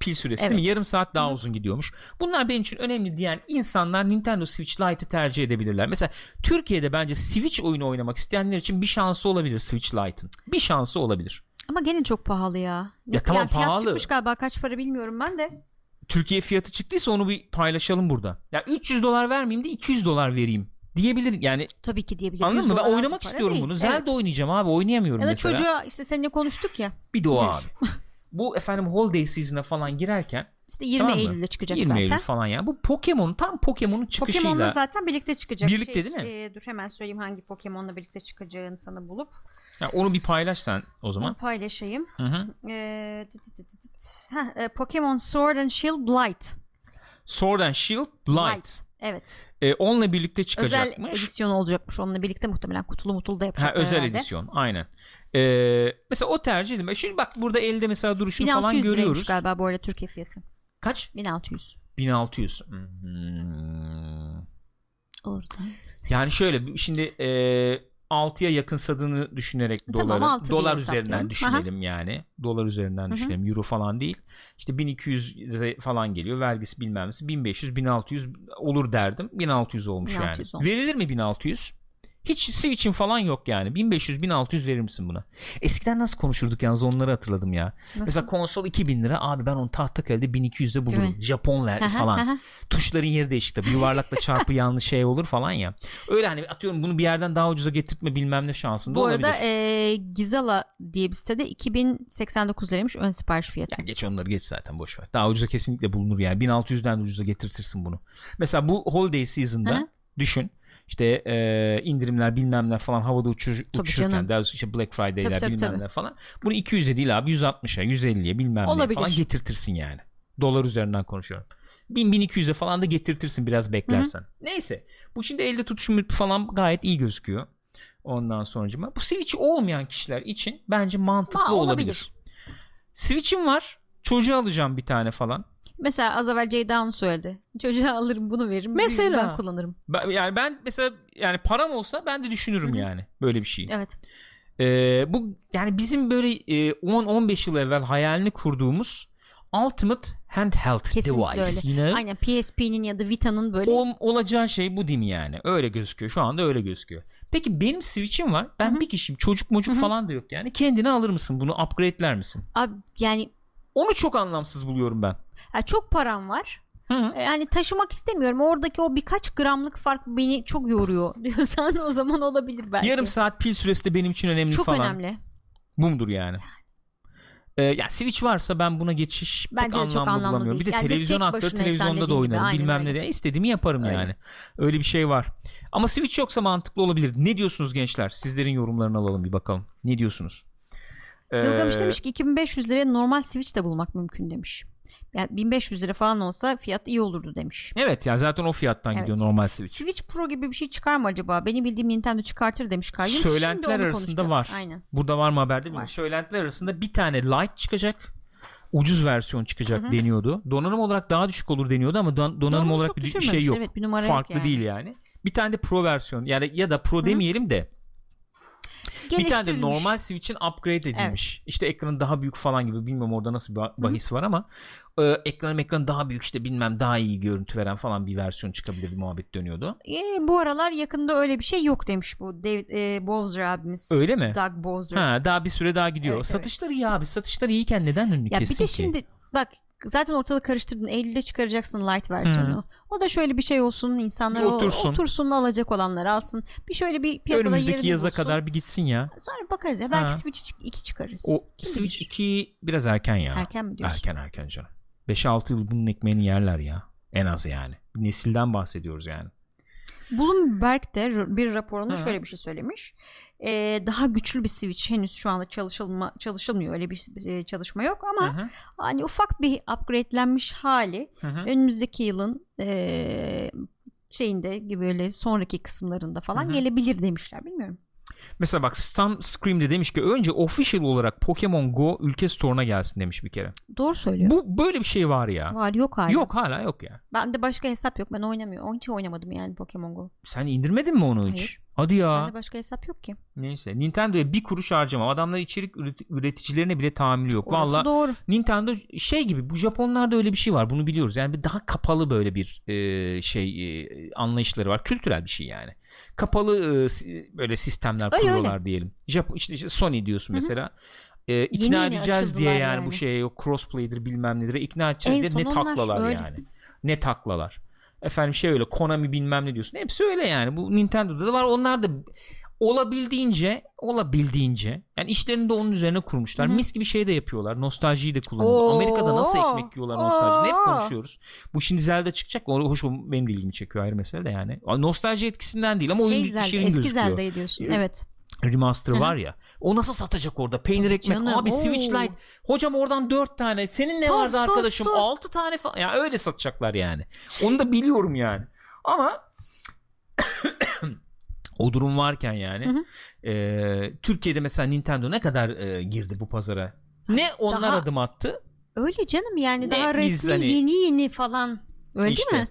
Pil süresi Evet. değil mi? Yarım saat daha uzun gidiyormuş. Bunlar benim için önemli diyen insanlar Nintendo Switch Lite'ı tercih edebilirler. Mesela Türkiye'de bence Switch oyunu oynamak isteyenler için bir şansı olabilir Switch Lite'ın. Bir şansı olabilir. Ama gene çok pahalı ya. Ya tamam, yani fiyat pahalı. çıkmış galiba kaç para bilmiyorum ben de. Türkiye fiyatı çıktıysa onu bir paylaşalım burada. Ya 300 dolar vermeyeyim de 200 dolar vereyim diyebilir. Yani Tabii ki diyebilir. anladın 100 mı? Ben oynamak istiyorum değil. bunu. Evet. Zelda oynayacağım abi oynayamıyorum Ya da mesela. çocuğa işte seninle konuştuk ya. Bir Buyur. abi. Bu efendim holiday season'a falan girerken İşte 20 Tamam? Eylül'de çıkacak 20 zaten. Eylül falan ya. Bu Pokemon tam Pokemon'un çıkışıyla. Pokemon'la zaten birlikte çıkacak. Birlikte Şey, değil mi? e, dur hemen söyleyeyim hangi Pokemon'la birlikte çıkacağını sana bulup Ya onu bir paylaş sen o zaman. onu paylaşayım. Hı. E, tıt. Heh, e, Pokemon Sword and Shield Light. Sword and Shield Light. Light. Evet. E, onunla birlikte Özel çıkacakmış. edisyon olacakmış. Onunla birlikte muhtemelen kutulu mutulu da Ha, yapacaklar özel herhalde. edisyon aynen. E, mesela o tercih edilme. Şimdi bak burada elde mesela duruşunu falan 1600 görüyoruz. galiba bu arada Türkiye fiyatı. Kaç? 1600. 1600. Hmm. Oradan. Yani şöyle şimdi e, 6'ya yakınsadığını düşünerek Tamam, doları dolar üzerinden düşünelim yani. Dolar üzerinden hı. düşünelim. Euro falan değil. İşte 1200 falan geliyor. Vergisi bilmem nesi 1500 1600 olur derdim. 1600 olmuş 1600 yani. olmuş. Verilir mi 1600? Hiç Switch'in falan yok yani. 1500 1600 verir misin buna? Eskiden nasıl konuşurduk yalnız onları hatırladım ya. Nasıl? Mesela konsol 2000 lira. Abi ben onu tahtakale'de 1200'de Değil bulurum. mi? Japon ver falan tuşların yeri değişik tabii. Yuvarlakla çarpı yanlış şey olur falan ya. Öyle hani atıyorum bunu bir yerden daha ucuza getirtme bilmem ne şansında Bu olabilir. arada e, Gizala diye bir sitede 2089 liraymış ön sipariş fiyatı. Ya geç onları geç zaten boş ver. Daha ucuza kesinlikle bulunur yani. 1600'den de ucuza getirtirsin bunu. Mesela bu holiday season'da düşün. İşte e, indirimler bilmemler falan havada uçur, Tabii uçuşurken canım. daha işte Black Friday'ler Tabii, tabii, bilmemler tabii. falan. Bunu 200'e değil abi 160'a 150'ye bilmem ne falan getirtirsin yani. Dolar üzerinden konuşuyorum. 1000-1200'e falan da getirtirsin biraz beklersen. Neyse. Bu şimdi elde tutuşum falan gayet iyi gözüküyor. Ondan sonucuma. Bu Switch olmayan kişiler için bence mantıklı Ha, olabilir. olabilir. Switch'im var. Çocuğu alacağım bir tane falan. Mesela az evvel Ceyda onu söyledi. Çocuğa alırım bunu veririm. Mesela. Ben kullanırım. Ben, yani ben mesela yani param olsa ben de düşünürüm Hı-hı. yani böyle bir şey. Evet. Ee, bu yani bizim böyle e, 10-15 yıl evvel hayalini kurduğumuz Ultimate Handheld Kesinlikle Device. Öyle. Yine Aynen PSP'nin ya da Vita'nın böyle. Ol, olacağı şey bu değil mi yani? Öyle gözüküyor. Şu anda öyle gözüküyor. Peki benim Switch'im var. Ben Hı-hı. bir kişiyim. Çocuk mocuk Hı-hı. falan da yok yani. Kendini alır mısın? Bunu upgrade'ler misin? Abi yani onu çok anlamsız buluyorum ben. Ya çok param var. Yani taşımak istemiyorum. Oradaki o birkaç gramlık fark beni çok yoruyor diyorsan o zaman olabilir belki. Yarım saat pil süresi de benim için önemli çok falan. Çok önemli. Bumdur yani. Ee, ya Switch varsa ben buna geçiş Bence pek anlamlı, çok anlamlı bulamıyorum. Değil. Bir de yani televizyon hakları televizyonda da oynarım. Gibi, bilmem ne diye istediğimi yaparım öyle. yani. Öyle bir şey var. Ama Switch yoksa mantıklı olabilir. Ne diyorsunuz gençler? Sizlerin yorumlarını alalım bir bakalım. Ne diyorsunuz? Ee, Gılgamış demiş ki 2500 liraya normal Switch de bulmak mümkün demiş. Yani 1500 lira falan olsa fiyat iyi olurdu demiş. Evet ya zaten o fiyattan evet. gidiyor normal Switch. Switch Pro gibi bir şey çıkar mı acaba? Benim bildiğim Nintendo çıkartır demiş Kayyum. Söylentiler arasında var. Aynen. Burada var mı haber değil mi? Söylentiler arasında bir tane Lite çıkacak. Ucuz versiyon çıkacak Hı-hı. deniyordu. Donanım olarak daha düşük olur deniyordu ama don- donanım, donanım olarak bir şey yok. Evet, bir Farklı yani. değil yani. Bir tane de Pro versiyon yani ya da Pro Hı-hı. demeyelim de bir tane de normal Switch'in upgrade edilmiş. Evet. İşte ekranı daha büyük falan gibi bilmiyorum orada nasıl bir bahis Hı. var ama e, ekran ekran daha büyük işte bilmem daha iyi görüntü veren falan bir versiyon çıkabilir muhabbet dönüyordu. E, bu aralar yakında öyle bir şey yok demiş bu David e, Bowser abimiz. Öyle mi? Doug Bowser. Ha, daha bir süre daha gidiyor. Evet, Satışları evet. iyi abi. Satışları iyiyken neden önünü ya kessin? Bir de şimdi bak zaten ortalığı karıştırdın. Eylül'de çıkaracaksın light versiyonu. Hı. O da şöyle bir şey olsun. insanlar otursun. otursun alacak olanlar alsın. Bir şöyle bir piyasada Önümüzdeki yaza bulsun. kadar bir gitsin ya. Sonra bakarız ya. Belki ha. Switch 2 çıkarız. O Kim Switch 2 biraz erken ya. Erken mi diyorsun? Erken erken canım. 5-6 yıl bunun ekmeğini yerler ya. En az yani. Nesilden bahsediyoruz yani. Bloomberg de bir raporunda şöyle bir şey söylemiş e, daha güçlü bir switch henüz şu anda çalışılma çalışılmıyor öyle bir e, çalışma yok ama hı hı. hani ufak bir upgradelenmiş hali hı hı. önümüzdeki yılın e, şeyinde gibi böyle sonraki kısımlarında falan hı hı. gelebilir demişler bilmiyorum. Mesela bak Stan Scream'de demiş ki önce official olarak Pokemon Go ülke store'una gelsin demiş bir kere. Doğru söylüyor. Bu böyle bir şey var ya. Var yok hala. Yok hala yok ya. Ben de başka hesap yok. Ben oynamıyorum. Hiç oynamadım yani Pokemon Go. Sen indirdin mi onu hiç? Hayır. Hadi ya. Bende başka hesap yok ki. Neyse. Nintendo'ya bir kuruş harcamam. Adamlar içerik üreticilerine bile tahammülü yok. Orası Vallahi doğru. Nintendo şey gibi bu Japonlarda öyle bir şey var. Bunu biliyoruz. Yani bir daha kapalı böyle bir e, şey e, anlayışları var. Kültürel bir şey yani. Kapalı e, böyle sistemler öyle kuruyorlar öyle. diyelim. Japon işte, işte Sony diyorsun Hı-hı. mesela. E, ikna yeni edeceğiz diye yani, yani bu şeye yok crossplay'dir bilmem nedir ikna edeceğiz en diye ne taklalar öyle. yani. Ne taklalar efendim şey öyle Konami bilmem ne diyorsun. Hepsi öyle yani. Bu Nintendo'da da var. Onlar da olabildiğince olabildiğince yani işlerini de onun üzerine kurmuşlar. Hı-hı. Mis gibi şey de yapıyorlar. Nostaljiyi de kullanıyorlar. Amerika'da nasıl ekmek yiyorlar nostalji? Hep konuşuyoruz. Bu şimdi Zelda çıkacak. O hoş benim ilgimi çekiyor ayrı mesele de yani. Nostalji etkisinden değil ama şey oyun Zelda, şirin eski gözüküyor. Eski Zelda'yı diyorsun. Evet remaster Hı-hı. var ya. O nasıl satacak orada? Peynir ekmek. Canım, Abi oo. Switch Lite. Hocam oradan 4 tane. Senin ne sor, vardı sor, arkadaşım? Sor. 6 tane falan. Ya öyle satacaklar yani. Onu da biliyorum yani. Ama o durum varken yani e, Türkiye'de mesela Nintendo ne kadar e, girdi bu pazara? Ne onlar daha, adım attı? Öyle canım yani ne daha resmi hani, yeni yeni falan. Öyle işte. değil mi?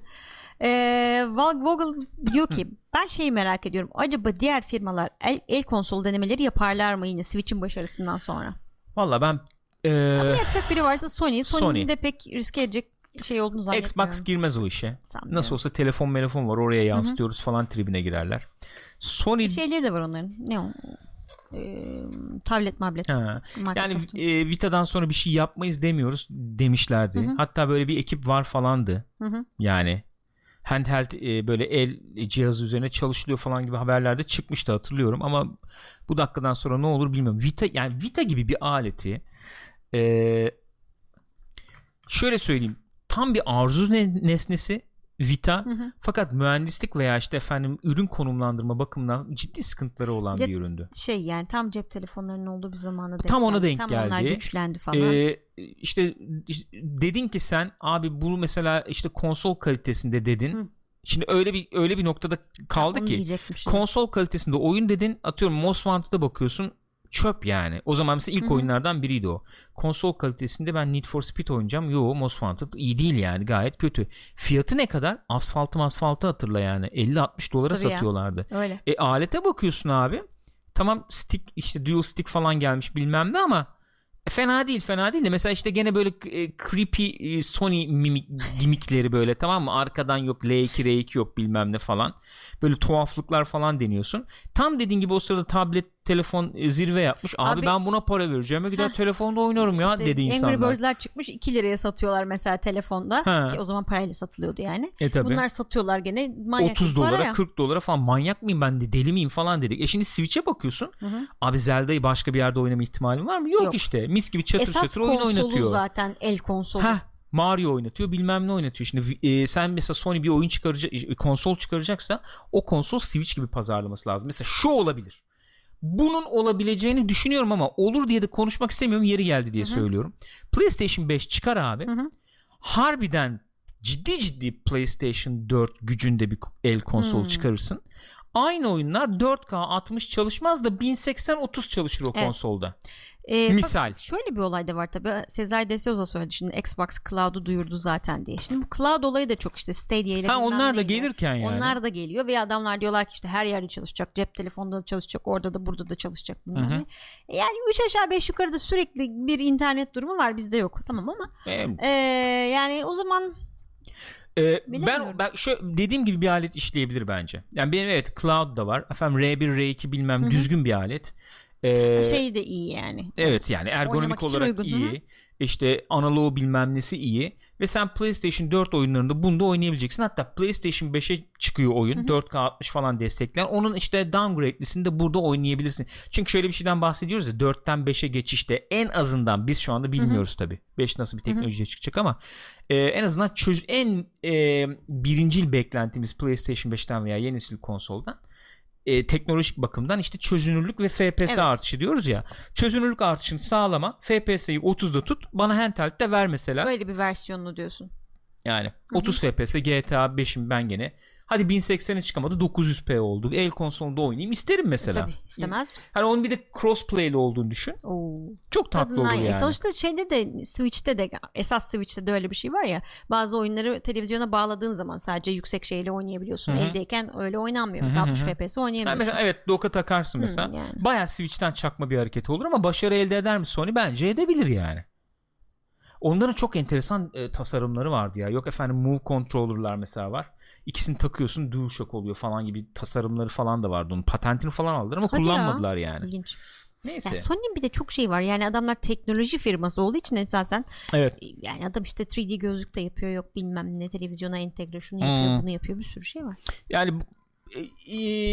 Ee, Vogel diyor ki ben şeyi merak ediyorum. Acaba diğer firmalar el, el konsol denemeleri yaparlar mı yine Switch'in başarısından sonra? Valla ben ee, yapacak biri varsa Sony. Sony'nin Sony. de pek riske edecek şey olduğunu zannetmiyorum. Xbox girmez o işe. Nasıl olsa telefon telefon var oraya yansıtıyoruz Hı-hı. falan tribine girerler. Sony şeyleri de var onların. Ne o? E, tablet mablet. Ha. Yani e, Vita'dan sonra bir şey yapmayız demiyoruz demişlerdi. Hı-hı. Hatta böyle bir ekip var falandı. Hı-hı. Yani handheld e, böyle el cihazı üzerine çalışılıyor falan gibi haberlerde çıkmıştı hatırlıyorum ama bu dakikadan sonra ne olur bilmiyorum. Vita yani Vita gibi bir aleti e, şöyle söyleyeyim tam bir arzu nesnesi Vita hı hı. fakat mühendislik veya işte efendim ürün konumlandırma bakımından ciddi sıkıntıları olan ya, bir üründü. Şey yani tam cep telefonlarının olduğu bir zamana denk Tam ona denk tam geldi. Tam onlar güçlendi falan. Ee, işte, dedin ki sen abi bunu mesela işte konsol kalitesinde dedin. Hı. Şimdi öyle bir öyle bir noktada kaldı ya, ki konsol kalitesinde oyun dedin atıyorum Most Wanted'a bakıyorsun çöp yani. O zaman mesela ilk Hı-hı. oyunlardan biriydi o. Konsol kalitesinde ben Need for Speed oynayacağım. Yo Most Wanted iyi değil yani gayet kötü. Fiyatı ne kadar? Asfaltı asfaltı hatırla yani. 50-60 dolara Tabii satıyorlardı. Ya. Öyle. E alete bakıyorsun abi. Tamam stick işte dual stick falan gelmiş bilmem ne ama e, fena değil fena değil de mesela işte gene böyle e, creepy e, Sony mimik, gimikleri böyle tamam mı arkadan yok L2 R2 yok bilmem ne falan böyle tuhaflıklar falan deniyorsun tam dediğin gibi o sırada tablet telefon e, zirve yapmış abi, abi ben buna para vereceğim gider telefonda oynarım ya işte dedi insanlar Angry Birds'ler çıkmış 2 liraya satıyorlar mesela telefonda ha. ki o zaman parayla satılıyordu yani e, tabii. bunlar satıyorlar gene manyak 30 dolara ya. 40 dolara falan manyak mıyım ben de deli miyim falan dedik e şimdi Switch'e bakıyorsun hı hı. abi Zelda'yı başka bir yerde oynama ihtimalin var mı yok, yok. işte mis gibi çatır Esas çatır oyun oynatıyor. Esas zaten el konsolu. Heh, Mario oynatıyor bilmem ne oynatıyor. Şimdi e, sen mesela Sony bir oyun çıkaracak e, konsol çıkaracaksa o konsol Switch gibi pazarlaması lazım. Mesela şu olabilir. Bunun olabileceğini düşünüyorum ama olur diye de konuşmak istemiyorum. Yeri geldi diye Hı-hı. söylüyorum. PlayStation 5 çıkar abi. Hı-hı. Harbiden ciddi ciddi PlayStation 4 gücünde bir el konsol hmm. çıkarırsın aynı oyunlar 4K 60 çalışmaz da 1080 30 çalışır o evet. konsolda. Ee, Misal. Şöyle bir olay da var tabi. Sezai de Souza söyledi şimdi Xbox Cloud'u duyurdu zaten diye. Şimdi bu Cloud olayı da çok işte Stadia ile. Ha onlar da gelirken yani. Onlar da geliyor ve adamlar diyorlar ki işte her yerde çalışacak. Cep telefonunda da çalışacak. Orada da burada da çalışacak. E, yani 3 aşağı 5 yukarıda sürekli bir internet durumu var. Bizde yok. Tamam ama. Ee, yani o zaman ee, ben ben şu dediğim gibi bir alet işleyebilir bence. Yani benim evet cloud da var. Efendim R1 R2 bilmem Hı-hı. düzgün bir alet. Ee, şey de iyi yani. Evet yani ergonomik olarak uygun. iyi. Hı-hı. İşte analoğu bilmem nesi iyi. Ve sen PlayStation 4 oyunlarında bunda oynayabileceksin. Hatta PlayStation 5'e çıkıyor oyun. Hı hı. 4K 60 falan destekleyen. Onun işte downgrade'lisini de burada oynayabilirsin. Çünkü şöyle bir şeyden bahsediyoruz ya 4'ten 5'e geçişte en azından biz şu anda bilmiyoruz tabi. 5 nasıl bir teknolojiye çıkacak ama e, en azından çöz en e, birincil beklentimiz PlayStation 5'ten veya yeni nesil konsoldan e, teknolojik bakımdan işte çözünürlük ve FPS evet. artışı diyoruz ya. Çözünürlük artışını sağlama. FPS'yi 30'da tut. Bana handheld'de ver mesela. Böyle bir versiyonunu diyorsun. Yani Hı-hı. 30 FPS GTA 5'im ben gene Hadi 1080'e çıkamadı 900p oldu. El konsolunda oynayayım isterim mesela. Tabii istemez misin? Hani onun bir de crossplay'li olduğunu düşün. Oo. Çok tatlı Tadından olur yani. Sonuçta şeyde de Switch'te de esas Switch'te de öyle bir şey var ya. Bazı oyunları televizyona bağladığın zaman sadece yüksek şeyle oynayabiliyorsun. Hı-hı. Eldeyken öyle oynanmıyor. Mesela Hı-hı. 60 FPS oynayamıyorsun. Yani mesela, evet doka takarsın mesela. Hı, yani. Bayağı Switch'ten çakma bir hareket olur ama başarı elde eder mi Sony? Bence edebilir yani. Onların çok enteresan e, tasarımları vardı ya. Yok efendim move controller'lar mesela var ikisini takıyorsun DualShock oluyor falan gibi tasarımları falan da vardı onun patentini falan aldılar ama Hadi kullanmadılar ya. yani. İlginç. Neyse. Ya Sony'nin bir de çok şey var. Yani adamlar teknoloji firması olduğu için esasen evet. yani adam işte 3D gözlük de yapıyor yok bilmem ne televizyona entegre şunu yapıyor hmm. bunu yapıyor bir sürü şey var. Yani e, e,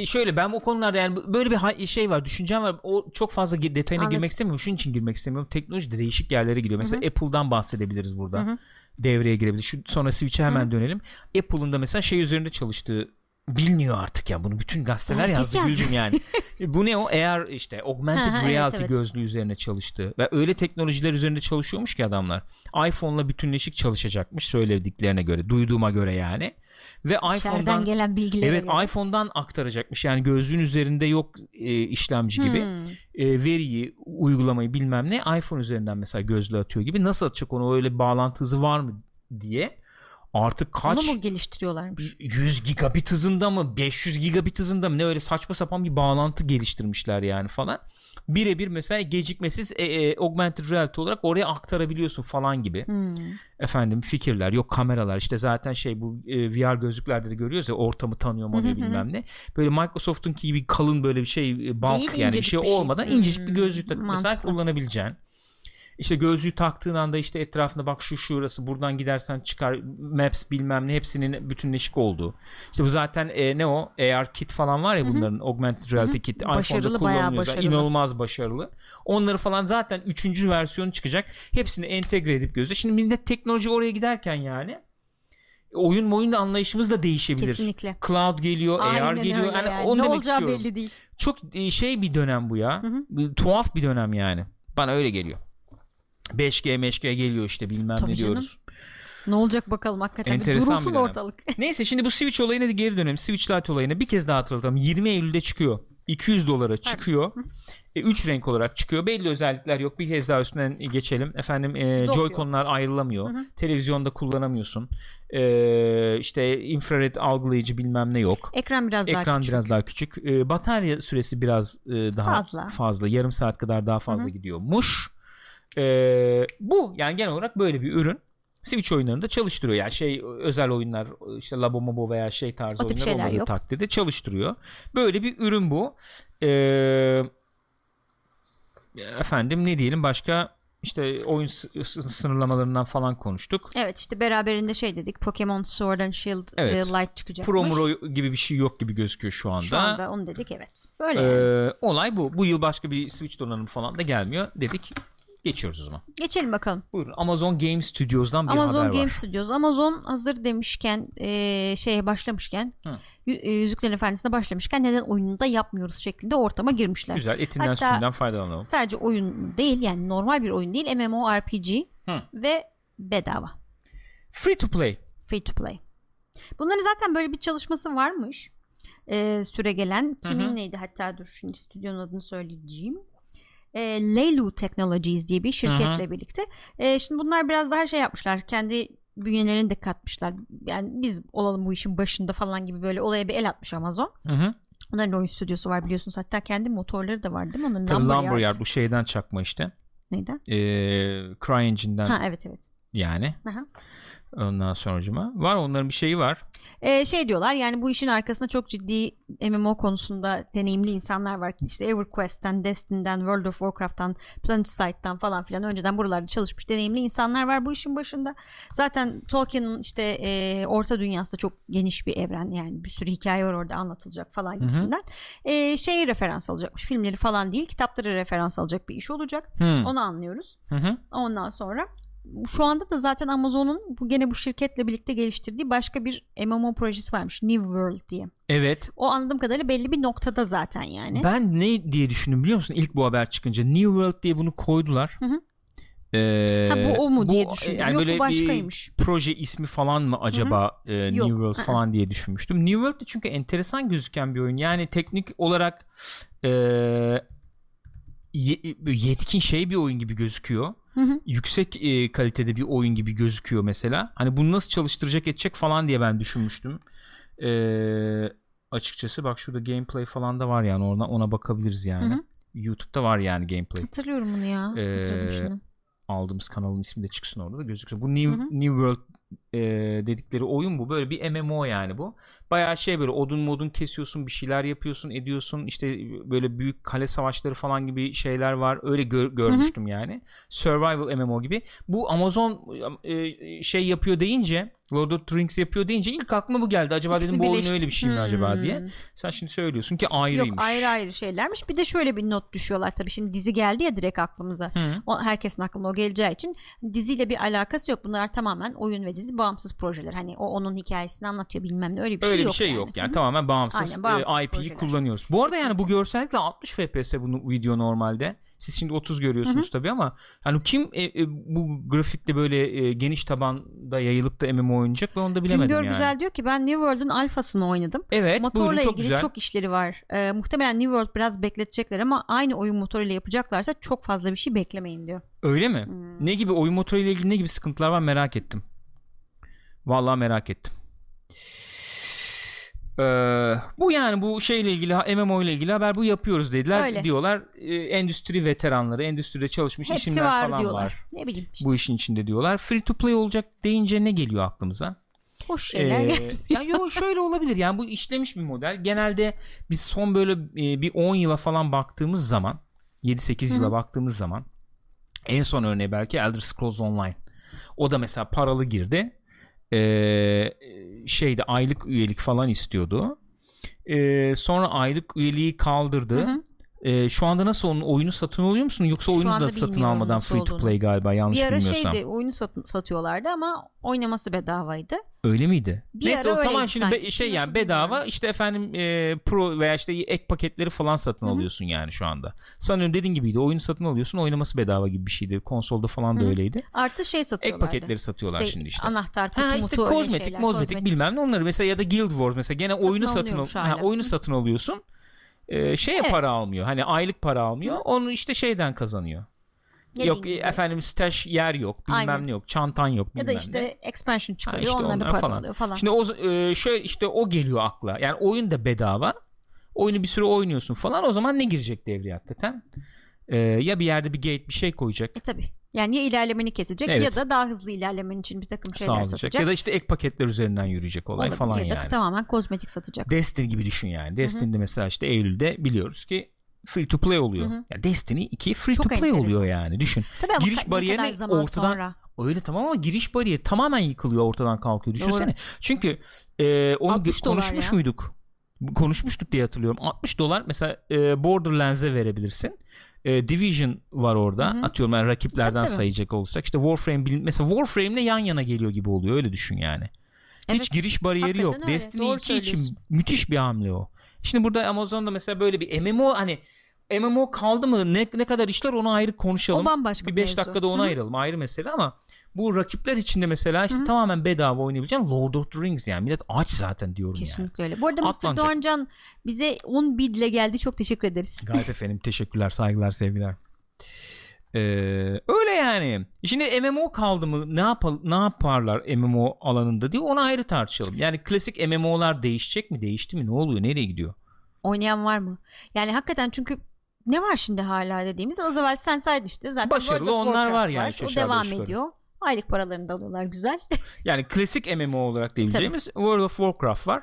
şöyle ben o konularda yani böyle bir şey var düşüncem var o çok fazla detayına Anladım. girmek istemiyorum şunun için girmek istemiyorum teknoloji de değişik yerlere gidiyor mesela Hı-hı. Apple'dan bahsedebiliriz burada Hı-hı devreye girebilir. Şu sonra Switch'e hemen Hı. dönelim. Apple'ın da mesela şey üzerinde çalıştığı biliniyor artık ya bunu bütün gazeteler Herkes yazdı yazdı. Gülcüm yani. Bu ne o? Eğer işte augmented ha, reality evet, evet. gözlüğü üzerine çalıştı ve öyle teknolojiler üzerinde çalışıyormuş ki adamlar. iPhone'la bütünleşik çalışacakmış söylediklerine göre, duyduğuma göre yani. Ve iPhone'dan gelen bilgiler. Evet, göre. iPhone'dan aktaracakmış. Yani gözlüğün üzerinde yok e, işlemci gibi. Hmm. E, veriyi, uygulamayı bilmem ne iPhone üzerinden mesela gözlüğü atıyor gibi. Nasıl atacak onu öyle bağlantı hızı var mı diye artık kaç Onu mu geliştiriyorlarmış? 100 gigabit hızında mı 500 gigabit hızında mı ne öyle saçma sapan bir bağlantı geliştirmişler yani falan. Birebir mesela gecikmesiz e, e, augmented reality olarak oraya aktarabiliyorsun falan gibi. Hmm. Efendim fikirler yok kameralar işte zaten şey bu e, VR gözlüklerde de görüyoruz ya ortamı tanıyor mu bilmem ne. Böyle Microsoft'un gibi kalın böyle bir şey e, bulk Değil, yani bir şey, bir şey olmadan incecik bir gözlük takıp mesela kullanabileceğin işte gözlüğü taktığın anda işte etrafında bak şu şurası buradan gidersen çıkar maps bilmem ne hepsinin bütünleşik olduğu. İşte bu zaten e, ne o AR kit falan var ya bunların Hı-hı. augmented reality kit başarılı, kullanılıyor. Başarılı. İnanılmaz başarılı. Onları falan zaten üçüncü versiyonu çıkacak. Hepsini entegre edip gözle. Şimdi millet teknoloji oraya giderken yani oyun oyun anlayışımız da değişebilir. Kesinlikle. Cloud geliyor, Aynen AR geliyor. Yani, yani. Onu ne demek olacağı istiyorum. belli değil. Çok e, şey bir dönem bu ya. Hı hı. Tuhaf bir dönem yani. Bana öyle geliyor. 5G meşge geliyor işte bilmem Tabii ne canım. diyoruz. Ne olacak bakalım hakikaten Enteresan durulsun ortalık. Neyse şimdi bu Switch olayına geri dönelim. Switch Lite olayına bir kez daha hatırlatalım. 20 Eylül'de çıkıyor. 200 dolara çıkıyor. 3 e, renk olarak çıkıyor. Belli özellikler yok. Bir kez daha üstünden geçelim. Efendim e, Joy-Con'lar ayrılamıyor. Hı hı. Televizyonda kullanamıyorsun. E, işte infrared algılayıcı bilmem ne yok. Ekran biraz Ekran daha küçük. biraz daha küçük. E, batarya süresi biraz e, daha fazla. fazla. Yarım saat kadar daha fazla hı hı. gidiyormuş. E, bu yani genel olarak böyle bir ürün. Switch oyunlarında çalıştırıyor. Yani şey özel oyunlar işte Labo Mobo veya şey tarzı oyunlar olmadığı yok. takdirde çalıştırıyor. Böyle bir ürün bu. Ee, efendim ne diyelim başka işte oyun sınırlamalarından falan konuştuk. Evet işte beraberinde şey dedik Pokemon Sword and Shield e, evet. Light çıkacakmış. Pro Muro gibi bir şey yok gibi gözüküyor şu anda. Şu anda onu dedik evet. Böyle ee, yani. Olay bu. Bu yıl başka bir Switch donanımı falan da gelmiyor dedik. Geçiyoruz o zaman. Geçelim bakalım. Buyurun. Amazon Game Studios'dan bir Amazon haber Game var. Studios. Amazon hazır demişken e, şeye başlamışken e, Yüzüklerin Efendisi'ne başlamışken neden oyunu da yapmıyoruz şeklinde ortama girmişler. Güzel. Etinden Hatta sütünden faydalanalım. Sadece oyun değil yani normal bir oyun değil. MMORPG Hı. ve bedava. Free to play. Free to play. Bunların zaten böyle bir çalışması varmış. E, süre gelen. Kimin Hı-hı. neydi hatta dur şimdi stüdyonun adını söyleyeceğim e, Leilu Technologies diye bir şirketle Hı-hı. birlikte. E, şimdi bunlar biraz daha şey yapmışlar. Kendi bünyelerini de katmışlar. Yani biz olalım bu işin başında falan gibi böyle olaya bir el atmış Amazon. Hı-hı. Onların oyun stüdyosu var biliyorsunuz. Hatta kendi motorları da var değil mi? Onların Tabii Lumberyard bu şeyden çakma işte. Neyden? Ee, CryEngine'den. Ha evet evet. Yani. Aha. Ondan sonucuma var onların bir şeyi var. Ee, şey diyorlar yani bu işin arkasında çok ciddi MMO konusunda deneyimli insanlar var. İşte EverQuest'ten, Destiny'den, World of Warcraft'tan, PlanetSide'dan falan filan önceden buralarda çalışmış deneyimli insanlar var bu işin başında. Zaten Tolkien'in işte e, orta dünyası da çok geniş bir evren yani bir sürü hikaye var orada anlatılacak falan gibisinden. E, şeyi referans alacakmış filmleri falan değil kitapları referans alacak bir iş olacak. Hı. Onu anlıyoruz. Hı hı. Ondan sonra şu anda da zaten Amazon'un bu gene bu şirketle birlikte geliştirdiği başka bir MMO projesi varmış. New World diye. Evet. O anladığım kadarıyla belli bir noktada zaten yani. Ben ne diye düşündüm biliyor musun? İlk bu haber çıkınca New World diye bunu koydular. Hı hı. Ee, ha, bu o mu bu, diye düşündüm. Yani Yok böyle bu başkaymış. Bir proje ismi falan mı acaba hı hı. E, New World Hı-hı. falan diye düşünmüştüm. New World de çünkü enteresan gözüken bir oyun. Yani teknik olarak e, yetkin şey bir oyun gibi gözüküyor. Hı hı. Yüksek e, kalitede bir oyun gibi gözüküyor mesela. Hani bunu nasıl çalıştıracak edecek falan diye ben düşünmüştüm. E, açıkçası bak şurada gameplay falan da var yani ona, ona bakabiliriz yani. Hı hı. YouTube'da var yani gameplay. Hatırlıyorum bunu ya. Ee, aldığımız kanalın ismi de çıksın orada da gözüksün. Bu New, hı hı. New World e, dedikleri oyun bu. Böyle bir MMO yani bu. Bayağı şey böyle odun modun kesiyorsun, bir şeyler yapıyorsun, ediyorsun. İşte böyle büyük kale savaşları falan gibi şeyler var. Öyle gör, görmüştüm Hı-hı. yani. Survival MMO gibi. Bu Amazon e, şey yapıyor deyince Lord of the Rings yapıyor deyince ilk aklıma bu geldi. Acaba İkisi dedim bu oyun öyle bir şey mi hmm. acaba diye. Sen şimdi söylüyorsun ki ayrıymış. Yok ayrı ayrı şeylermiş. Bir de şöyle bir not düşüyorlar tabii. Şimdi dizi geldi ya direkt aklımıza. O, herkesin aklına o geleceği için diziyle bir alakası yok. Bunlar tamamen oyun ve dizi bağımsız projeler. Hani o onun hikayesini anlatıyor bilmem ne öyle bir öyle şey yok. Öyle bir şey yani. yok yani. Hı-hı. Tamamen bağımsız, Aynen, bağımsız e, IP'yi kullanıyoruz. Bu arada yani bu görsellikle 60 FPS bu video normalde. Siz şimdi 30 görüyorsunuz tabii ama hani kim e, e, bu grafikte böyle e, geniş tabanda yayılıp da MMO oynayacak ben onu da bilemedim Güngör yani. Güzel diyor ki ben New World'un alfasını oynadım. Evet Motorla buyurun, çok ilgili güzel. çok işleri var. E, muhtemelen New World biraz bekletecekler ama aynı oyun motoruyla yapacaklarsa çok fazla bir şey beklemeyin diyor. Öyle mi? Hmm. Ne gibi oyun motoruyla ilgili ne gibi sıkıntılar var merak ettim. Vallahi merak ettim. Ee, bu yani bu şeyle ilgili MMO ile ilgili haber bu yapıyoruz dediler Öyle. diyorlar. Ee, endüstri veteranları, endüstride çalışmış Hepsi isimler var falan diyorlar. var. Ne bileyim işte. Bu işin içinde diyorlar. Free to play olacak deyince ne geliyor aklımıza? Hoş şeyler. Ee, ya yo şöyle olabilir. Yani bu işlemiş bir model. Genelde biz son böyle e, bir 10 yıla falan baktığımız zaman 7-8 yıla baktığımız zaman en son örneği belki Elder Scrolls Online. O da mesela paralı girdi e, şeyde aylık üyelik falan istiyordu. E, sonra aylık üyeliği kaldırdı. Hı hı. E, şu anda nasıl onun oyunu satın alıyor musun yoksa oyunu da satın almadan free to play galiba yanlış bilmiyorsam. Bir ara bilmiyorsam. şeydi oyunu satın, satıyorlardı ama oynaması bedavaydı. Öyle miydi? Bir Neyse o tamam şimdi be, şey yani bedava bilmiyorum. işte efendim e, pro veya işte ek paketleri falan satın Hı-hı. alıyorsun yani şu anda. Sanıyorum dediğin gibiydi. Oyunu satın alıyorsun oynaması bedava gibi bir şeydi. Konsolda falan da Hı-hı. öyleydi. Artı şey satıyorlardı. Ek paketleri satıyorlar işte, şimdi işte. Anahtar, kutu, ha, işte kozmetik, kozmetik, bilmem ne onları mesela ya da Guild Wars mesela gene satın oyunu satın al, ha, oyunu satın alıyorsun e, şeye Evet. para almıyor. Hani aylık para almıyor. Onu işte şeyden kazanıyor. Dediğin yok gibi. efendim stash yer yok, bilmem Aynen. ne yok, çantan yok bilmem ya da işte ne. expansion çıkarıyor işte onları onlar para falan. alıyor falan. Şimdi o e, şöyle işte o geliyor akla. Yani oyun da bedava. Oyunu bir süre oynuyorsun falan. O zaman ne girecek devreye hakikaten? E, ya bir yerde bir gate bir şey koyacak. E tabi. Yani ya ilerlemeni kesecek Evet. ya da daha hızlı ilerlemen için bir takım şeyler Sağlayacak. satacak. Ya da işte ek paketler üzerinden yürüyecek olay Olabilir. falan ya da yani. tamamen kozmetik satacak. Destiny gibi düşün yani. Destiny'de mesela işte Eylül'de biliyoruz ki free to play oluyor. Hı hı. Yani Destiny 2 free Çok to play enteresan. oluyor yani. Düşün. Tabii Giriş bariyeri ortadan sonra. öyle tamam ama giriş bariyeri tamamen yıkılıyor ortadan kalkıyor. Düşünsene. Çünkü e, onu 60 gö- dolar konuşmuş ya. muyduk? Konuşmuştuk diye hatırlıyorum. 60 dolar mesela e, Borderlands'e verebilirsin. E, Division var orada. Hı hı. Atıyorum ben rakiplerden Tabii, tabii. sayacak olursak. İşte Warframe mesela Warframe'le yan yana geliyor gibi oluyor. Öyle düşün yani. Hiç Evet, giriş bariyeri yok. öyle. Destiny Doğru 2 için müthiş bir hamle o. Şimdi burada Amazon'da mesela böyle bir MMO hani MMO kaldı mı ne, ne kadar işler onu ayrı konuşalım. O bambaşka bir bir 5 mevzu. dakikada onu Hı. ayıralım ayrı mesele ama bu rakipler içinde mesela işte Hı. tamamen bedava oynayabileceğin Lord of the Rings yani millet aç zaten diyorum yani. Kesinlikle öyle. Bu arada Mr. Doğancan bize 10 bidle geldi. Çok teşekkür ederiz. Gayet efendim teşekkürler saygılar sevgiler. Ee, öyle yani. Şimdi MMO kaldı mı ne yapal ne yaparlar MMO alanında diye onu ayrı tartışalım. Yani klasik MMO'lar değişecek mi değişti mi ne oluyor nereye gidiyor? Oynayan var mı? Yani hakikaten çünkü ne var şimdi hala dediğimiz az evvel sen saydın işte zaten Başarılı onlar var yani üç O devam yukarı. ediyor. Aylık paralarını da alıyorlar güzel. Yani klasik MMO olarak diyebileceğimiz World of Warcraft var.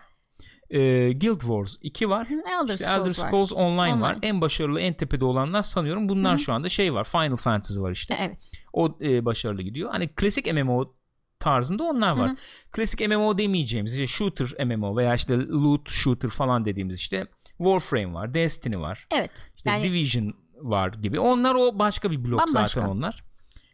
Ee, Guild Wars 2 var. Elder İşte Scrolls, Elder var. Scrolls Online, var. Online. En başarılı, en tepede olanlar sanıyorum bunlar Hı hı. şu anda şey var. Final Fantasy var işte. Evet. O e, başarılı gidiyor. Hani klasik MMO tarzında onlar var. Hı hı. Klasik MMO demeyeceğimiz işte shooter MMO veya işte loot shooter falan dediğimiz işte Warframe var, Destiny var. Evet. İşte yani Division var gibi. Onlar o başka bir blok Bambaşka. zaten onlar.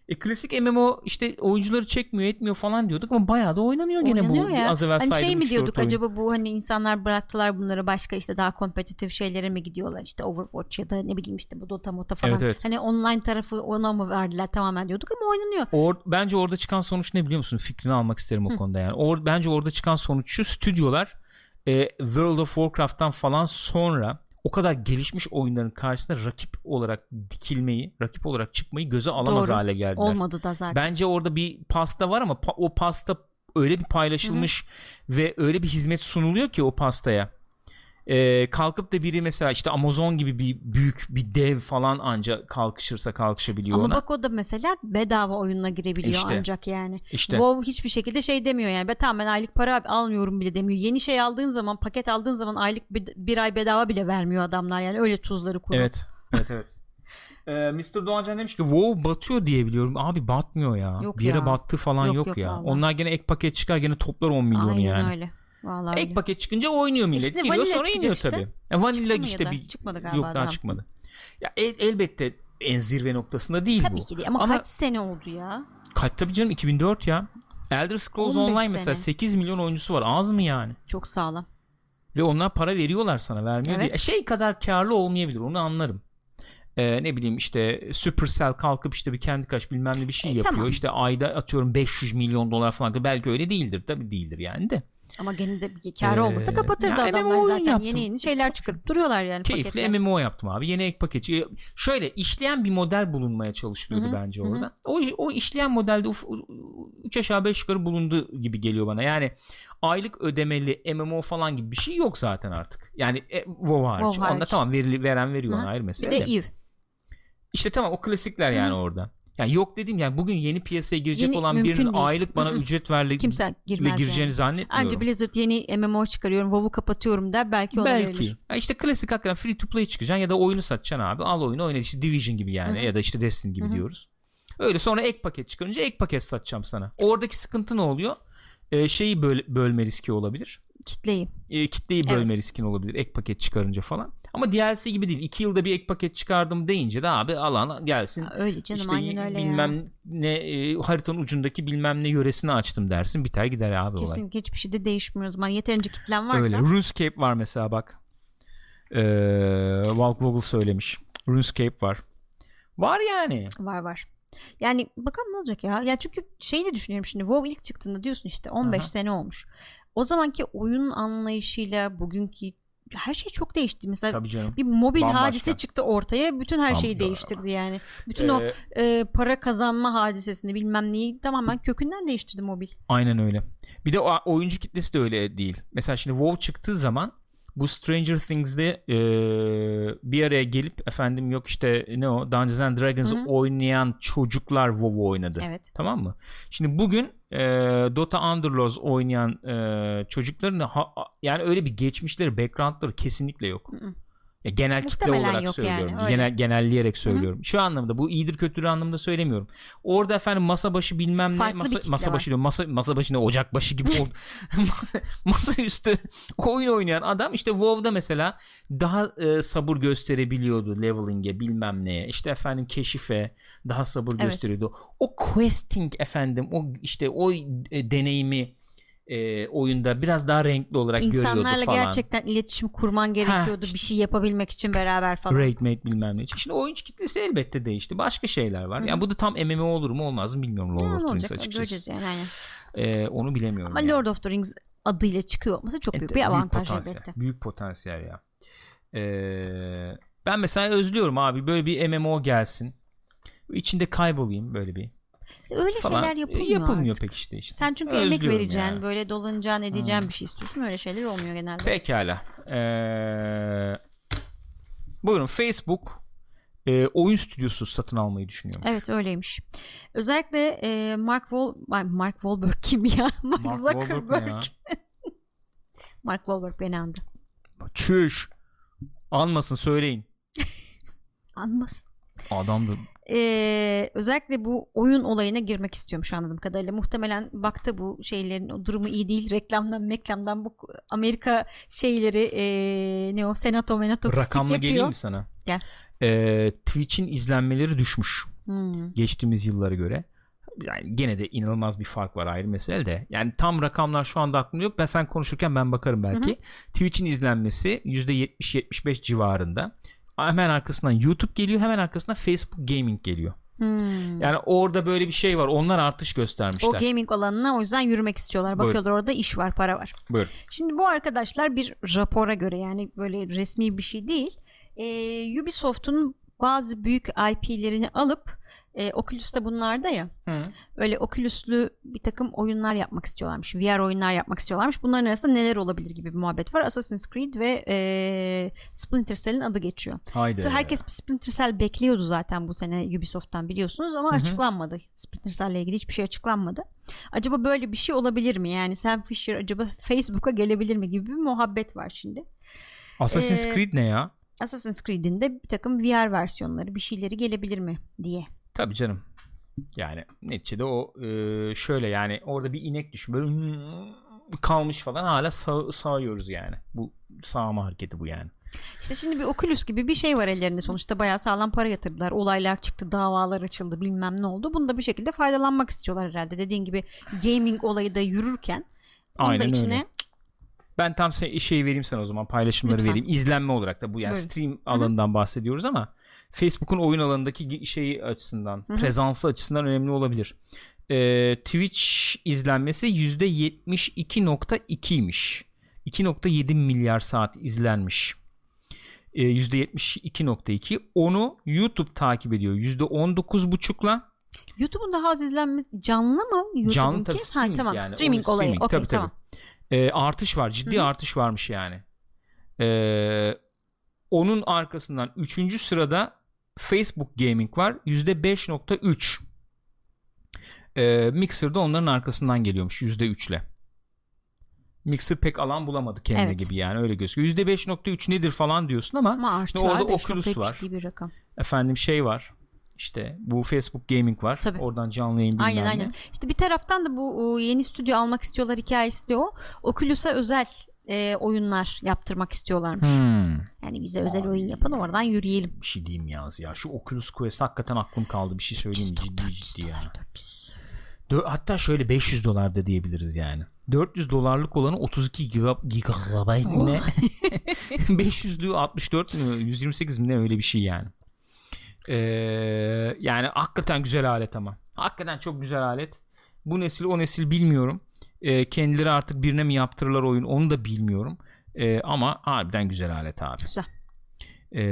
E, klasik MMO işte oyuncuları çekmiyor etmiyor falan diyorduk ama bayağı da oynanıyor gene oynanıyor bu ya. az evvel hani şey mi diyorduk oyun. acaba bu hani insanlar bıraktılar bunları başka işte daha kompetitif şeylere mi gidiyorlar işte Overwatch ya da ne bileyim işte bu Dota Mota falan. Evet, evet. Hani online tarafı ona mı verdiler tamamen diyorduk ama oynanıyor. Or, bence orada çıkan sonuç ne biliyor musun? Fikrini almak isterim o Hı. konuda yani. Or, bence orada çıkan sonuç şu stüdyolar e, World of Warcraft'tan falan sonra o kadar gelişmiş oyunların karşısında rakip olarak dikilmeyi, rakip olarak çıkmayı göze alamaz Doğru. hale geldiler. Olmadı da zaten. Bence orada bir pasta var ama pa- o pasta öyle bir paylaşılmış ve öyle bir hizmet sunuluyor ki o pastaya. Ee, kalkıp da biri mesela işte Amazon gibi bir büyük bir dev falan anca kalkışırsa kalkışabiliyor Ama ona. bak o da mesela bedava oyununa girebiliyor İşte. ancak yani. işte WoW hiçbir şekilde şey demiyor yani. Ben tamamen aylık para almıyorum bile demiyor. Yeni şey aldığın zaman, paket aldığın zaman aylık bir, bir ay bedava bile vermiyor adamlar yani. Öyle tuzları kuru. Evet. Evet evet. Ee, Mr. Doğancan demiş ki WoW batıyor diye biliyorum. Abi batmıyor ya. Yok bir yere ya. battı falan yok, Yok, yok ya. vallahi. Onlar gene ek paket çıkar gene toplar 10 milyonu Aynen yani. öyle. Vallahi Ek öyle. paket çıkınca oynuyor millet. İşte Geliyor vanilla sonra iniyor işte. tabii. Ya vanilla Çıktı işte bir Çıkmadı galiba yok daha daha. çıkmadı. Ya el- elbette en zirve noktasında değil Tabii bu. ki değil ama, Ama kaç sene oldu ya? kaç tabii canım 2004 ya. Elder Scrolls 15 Online sene. mesela 8 milyon oyuncusu var. Az mı yani? Çok sağlam. Ve onlar para veriyorlar sana vermiyor Evet. diye. Şey kadar karlı olmayabilir onu anlarım. Ee, ne bileyim işte Supercell kalkıp işte bir kendi kaç bilmem ne bir şey E, yapıyor. tamam. İşte ayda atıyorum 500 milyon dolar falan. Belki öyle değildir. Tabii değildir yani de. Ama gene de bir kârı Ee, olmasa kapatırdı adamlar zaten. yaptım. Yeni yeni şeyler çıkarıp duruyorlar yani Keyifli paketler. MMO yaptım abi. Yeni ek paketi. Şöyle işleyen bir model bulunmaya çalışılıyordu Hı hı, bence orada. O, o işleyen modelde 3 aşağı 5 yukarı bulundu gibi geliyor bana. Yani aylık ödemeli MMO falan gibi bir şey yok zaten artık. Yani e, WoW hariç. WoW hariç. Onda tamam verili, veren veriyor Hı ona hı. ayrı Bir mesele. de de. Eve. İşte tamam o klasikler yani Hı. orada. Yani yok dedim yani bugün yeni piyasaya girecek Yeni- olan birinin değil. aylık bana Hı hı. ücret verle Kimse girmez gireceğini yani. zannetmiyorum. Anca Blizzard yeni MMO çıkarıyorum. WoW'u kapatıyorum der. Belki ona Belki. verilir. Ya işte klasik hakikaten free to play çıkacaksın ya da oyunu satacaksın abi. Al oyunu oyna işte Division gibi yani Hı hı. ya da işte Destiny gibi Hı hı. diyoruz. Öyle sonra ek paket çıkarınca ek paket satacağım sana. Oradaki sıkıntı ne oluyor? Ee, şeyi böl- bölme riski olabilir. Kitleyi. Ee, kitleyi bölme Evet. riskin olabilir ek paket çıkarınca falan. Ama DLC gibi değil. 2 yılda bir ek paket çıkardım deyince de abi alan gelsin. Ha, Öyle canım işte aynen öyle bilmem ya. ne e, haritanın ucundaki bilmem ne yöresini açtım dersin. Biter gider abi olay. Kesinlikle hiçbir şey de değişmiyor o zaman. Yeterince kitlen varsa. Öyle. RuneScape var mesela bak. Ee, Valk Vogel söylemiş. RuneScape var. Var yani. Var var. Yani bakalım ne olacak ya. Ya çünkü şeyi de düşünüyorum şimdi. WoW ilk çıktığında diyorsun işte 15 Aha. sene olmuş. O zamanki oyun anlayışıyla bugünkü her şey çok değişti. Mesela Tabii canım. bir mobil Bambaşka. hadise çıktı ortaya. Bütün her şeyi Abi- değiştirdi yani. Bütün o Ee, e, para kazanma hadisesini bilmem neyi tamamen kökünden değiştirdi mobil. Aynen öyle. Bir de o oyuncu kitlesi de öyle değil. Mesela şimdi WoW çıktığı zaman bu Stranger Things'de e, bir araya gelip efendim yok işte ne o Dungeons and Dragons Hı hı. oynayan çocuklar WoW oynadı. Evet. Tamam mı? Şimdi bugün e, Dota Underlords oynayan e, çocukların ha- yani öyle bir geçmişleri, backgroundları kesinlikle yok. Hı hı. Ya genel kitle Muhtemelen olarak yok yani, söylüyorum. öyle. Genel genelleyerek söylüyorum. Şu anlamda bu iyidir kötüdür anlamda söylemiyorum. Orada efendim masa başı bilmem ne Farklı masa, kitle masa başı diyorum. Masa masa başı ne ocak başı gibi oldu. masa, masa üstü oyun oynayan adam işte WoW'da mesela daha e, sabır gösterebiliyordu leveling'e bilmem neye. İşte efendim keşife daha sabır Evet. gösteriyordu. O questing efendim o işte o e, deneyimi e, oyunda biraz daha renkli olarak görüyordu İnsanlarla falan. gerçekten iletişim kurman gerekiyordu bir şey yapabilmek için beraber falan. Raid mate bilmem ne için. Şimdi oyuncu kitlesi elbette değişti. Başka şeyler var. Yani bu da tam MMO olur mu olmaz mı bilmiyorum Lord of the Rings olacak açıkçası. göreceğiz yani aynen. Ee, onu bilemiyorum. Ama yani. Lord of the Rings adıyla çıkıyor olması çok büyük Evet, bir avantaj potansiyel. elbette. Büyük potansiyel ya. Ee, ben mesela özlüyorum abi böyle bir MMO gelsin. İçinde kaybolayım böyle bir Öyle falan. şeyler yapılmıyor, Yapılmıyor artık. pek işte. işte. Sen çünkü emek Özlüyorum vereceksin, yani. böyle dolanacaksın, edeceksin bir şey istiyorsun. Öyle şeyler olmuyor genelde. Pekala. Ee, buyurun Facebook e, oyun stüdyosu satın almayı düşünüyor. Evet öyleymiş. Özellikle e, Mark Wal Ay, Mark Wahlberg kim ya? Mark, Mark Zuckerberg. Wahlberg ne ya? Mark Wahlberg beni andı. Çüş. Almasın söyleyin. Anmasın. Adam da Ee, özellikle bu oyun olayına girmek istiyormuş anladığım kadarıyla. Muhtemelen baktı bu şeylerin o durumu iyi değil. Reklamdan meklamdan bu Amerika şeyleri ee, ne o senato menato rakamla yapıyor. geleyim mi sana? Gel. Ee, Twitch'in izlenmeleri düşmüş Hmm. geçtiğimiz yıllara göre. Yani gene de inanılmaz bir fark var ayrı mesele de. Yani tam rakamlar şu anda aklımda yok. Ben sen konuşurken ben bakarım belki. Twitch'in izlenmesi %70-75 civarında. Hemen arkasından YouTube geliyor. Hemen arkasından Facebook Gaming geliyor. Hmm. Yani orada böyle bir şey var. Onlar artış göstermişler. O gaming alanına o yüzden yürümek istiyorlar. Buyurun. Bakıyorlar orada iş var, para var. Buyur. Şimdi bu arkadaşlar bir rapora göre yani böyle resmi bir şey değil. Ee, Ubisoft'un bazı büyük IP'lerini alıp e, Oculus'ta bunlarda ya Hı. öyle Oculus'lu bir takım oyunlar yapmak istiyorlarmış. VR oyunlar yapmak istiyorlarmış. Bunların arasında neler olabilir gibi bir muhabbet var. Assassin's Creed ve e, Splinter Cell'in adı geçiyor. Haydi. So, herkes Splinter Cell bekliyordu zaten bu sene Ubisoft'tan biliyorsunuz ama Hı hı. açıklanmadı. Splinter Cell'le ilgili hiçbir şey açıklanmadı. Acaba böyle bir şey olabilir mi? Yani Sam Fisher acaba Facebook'a gelebilir mi gibi bir muhabbet var şimdi. Assassin's Ee, Creed ne ya? Assassin's Creed'in de bir takım VR versiyonları bir şeyleri gelebilir mi diye. Tabii canım. Yani neticede o e, şöyle yani orada bir inek düşün böyle kalmış falan hala sağ, sağıyoruz yani. Bu sağma hareketi bu yani. İşte şimdi bir Oculus gibi bir şey var ellerinde sonuçta bayağı sağlam para yatırdılar. Olaylar çıktı, davalar açıldı, bilmem ne oldu. Bunu da bir şekilde faydalanmak istiyorlar herhalde. Dediğin gibi gaming olayı da yürürken onu Aynen da içine öyle. Ben tam se- şeyi vereyim sana o zaman paylaşımları Lütfen. vereyim. İzlenme olarak da bu yani Buyurun. stream alanından bahsediyoruz ama Facebook'un oyun alanındaki şeyi açısından, Hı hı. prezansı açısından önemli olabilir. Ee, Twitch izlenmesi %72.2'ymiş. 2.7 milyar saat izlenmiş. Ee, %72.2 onu YouTube takip ediyor %19.5'la YouTube'un daha az izlenmesi canlı mı? YouTube'un Canlı tabii ha, streaming tamam. yani. Streaming O olayı. streaming, Okey tabii, tabii. tamam. Ee, artış var ciddi Hı hı. artış varmış yani Ee, onun arkasından 3. sırada Facebook Gaming var %5.3 ee, Mixer de onların arkasından geliyormuş %3'le Mixer pek alan bulamadı kendine Evet. gibi yani öyle gözüküyor %5.3 nedir falan diyorsun ama Ama Şimdi orada var. Oculus 5.3 var. bir rakam. efendim şey var işte bu Facebook Gaming var Tabii. oradan canlı yayın bilmem Aynen ne. aynen. İşte bir taraftan da bu o, yeni stüdyo almak istiyorlar hikayesi de o. Oculus'a özel e, oyunlar yaptırmak istiyorlarmış. Hmm. Yani bize özel oyun yapın oradan yürüyelim. bir şey diyeyim yaz ya. Şu Oculus Quest hakikaten aklım kaldı. Bir şey söyleyeyim mi? Ciddi ciddi ya. Dö- Hatta şöyle 500 dolar da diyebiliriz yani. 400 dolarlık olanı 32 giga gigabyte mi ne? 500'lüğü 64 mi 128 mi ne öyle bir şey yani. Ee, yani hakikaten güzel alet ama. Hakikaten çok güzel alet. Bu nesil o nesil bilmiyorum. Ee, kendileri artık birine mi yaptırırlar oyun onu da bilmiyorum. E, ama harbiden güzel alet abi. Güzel. E,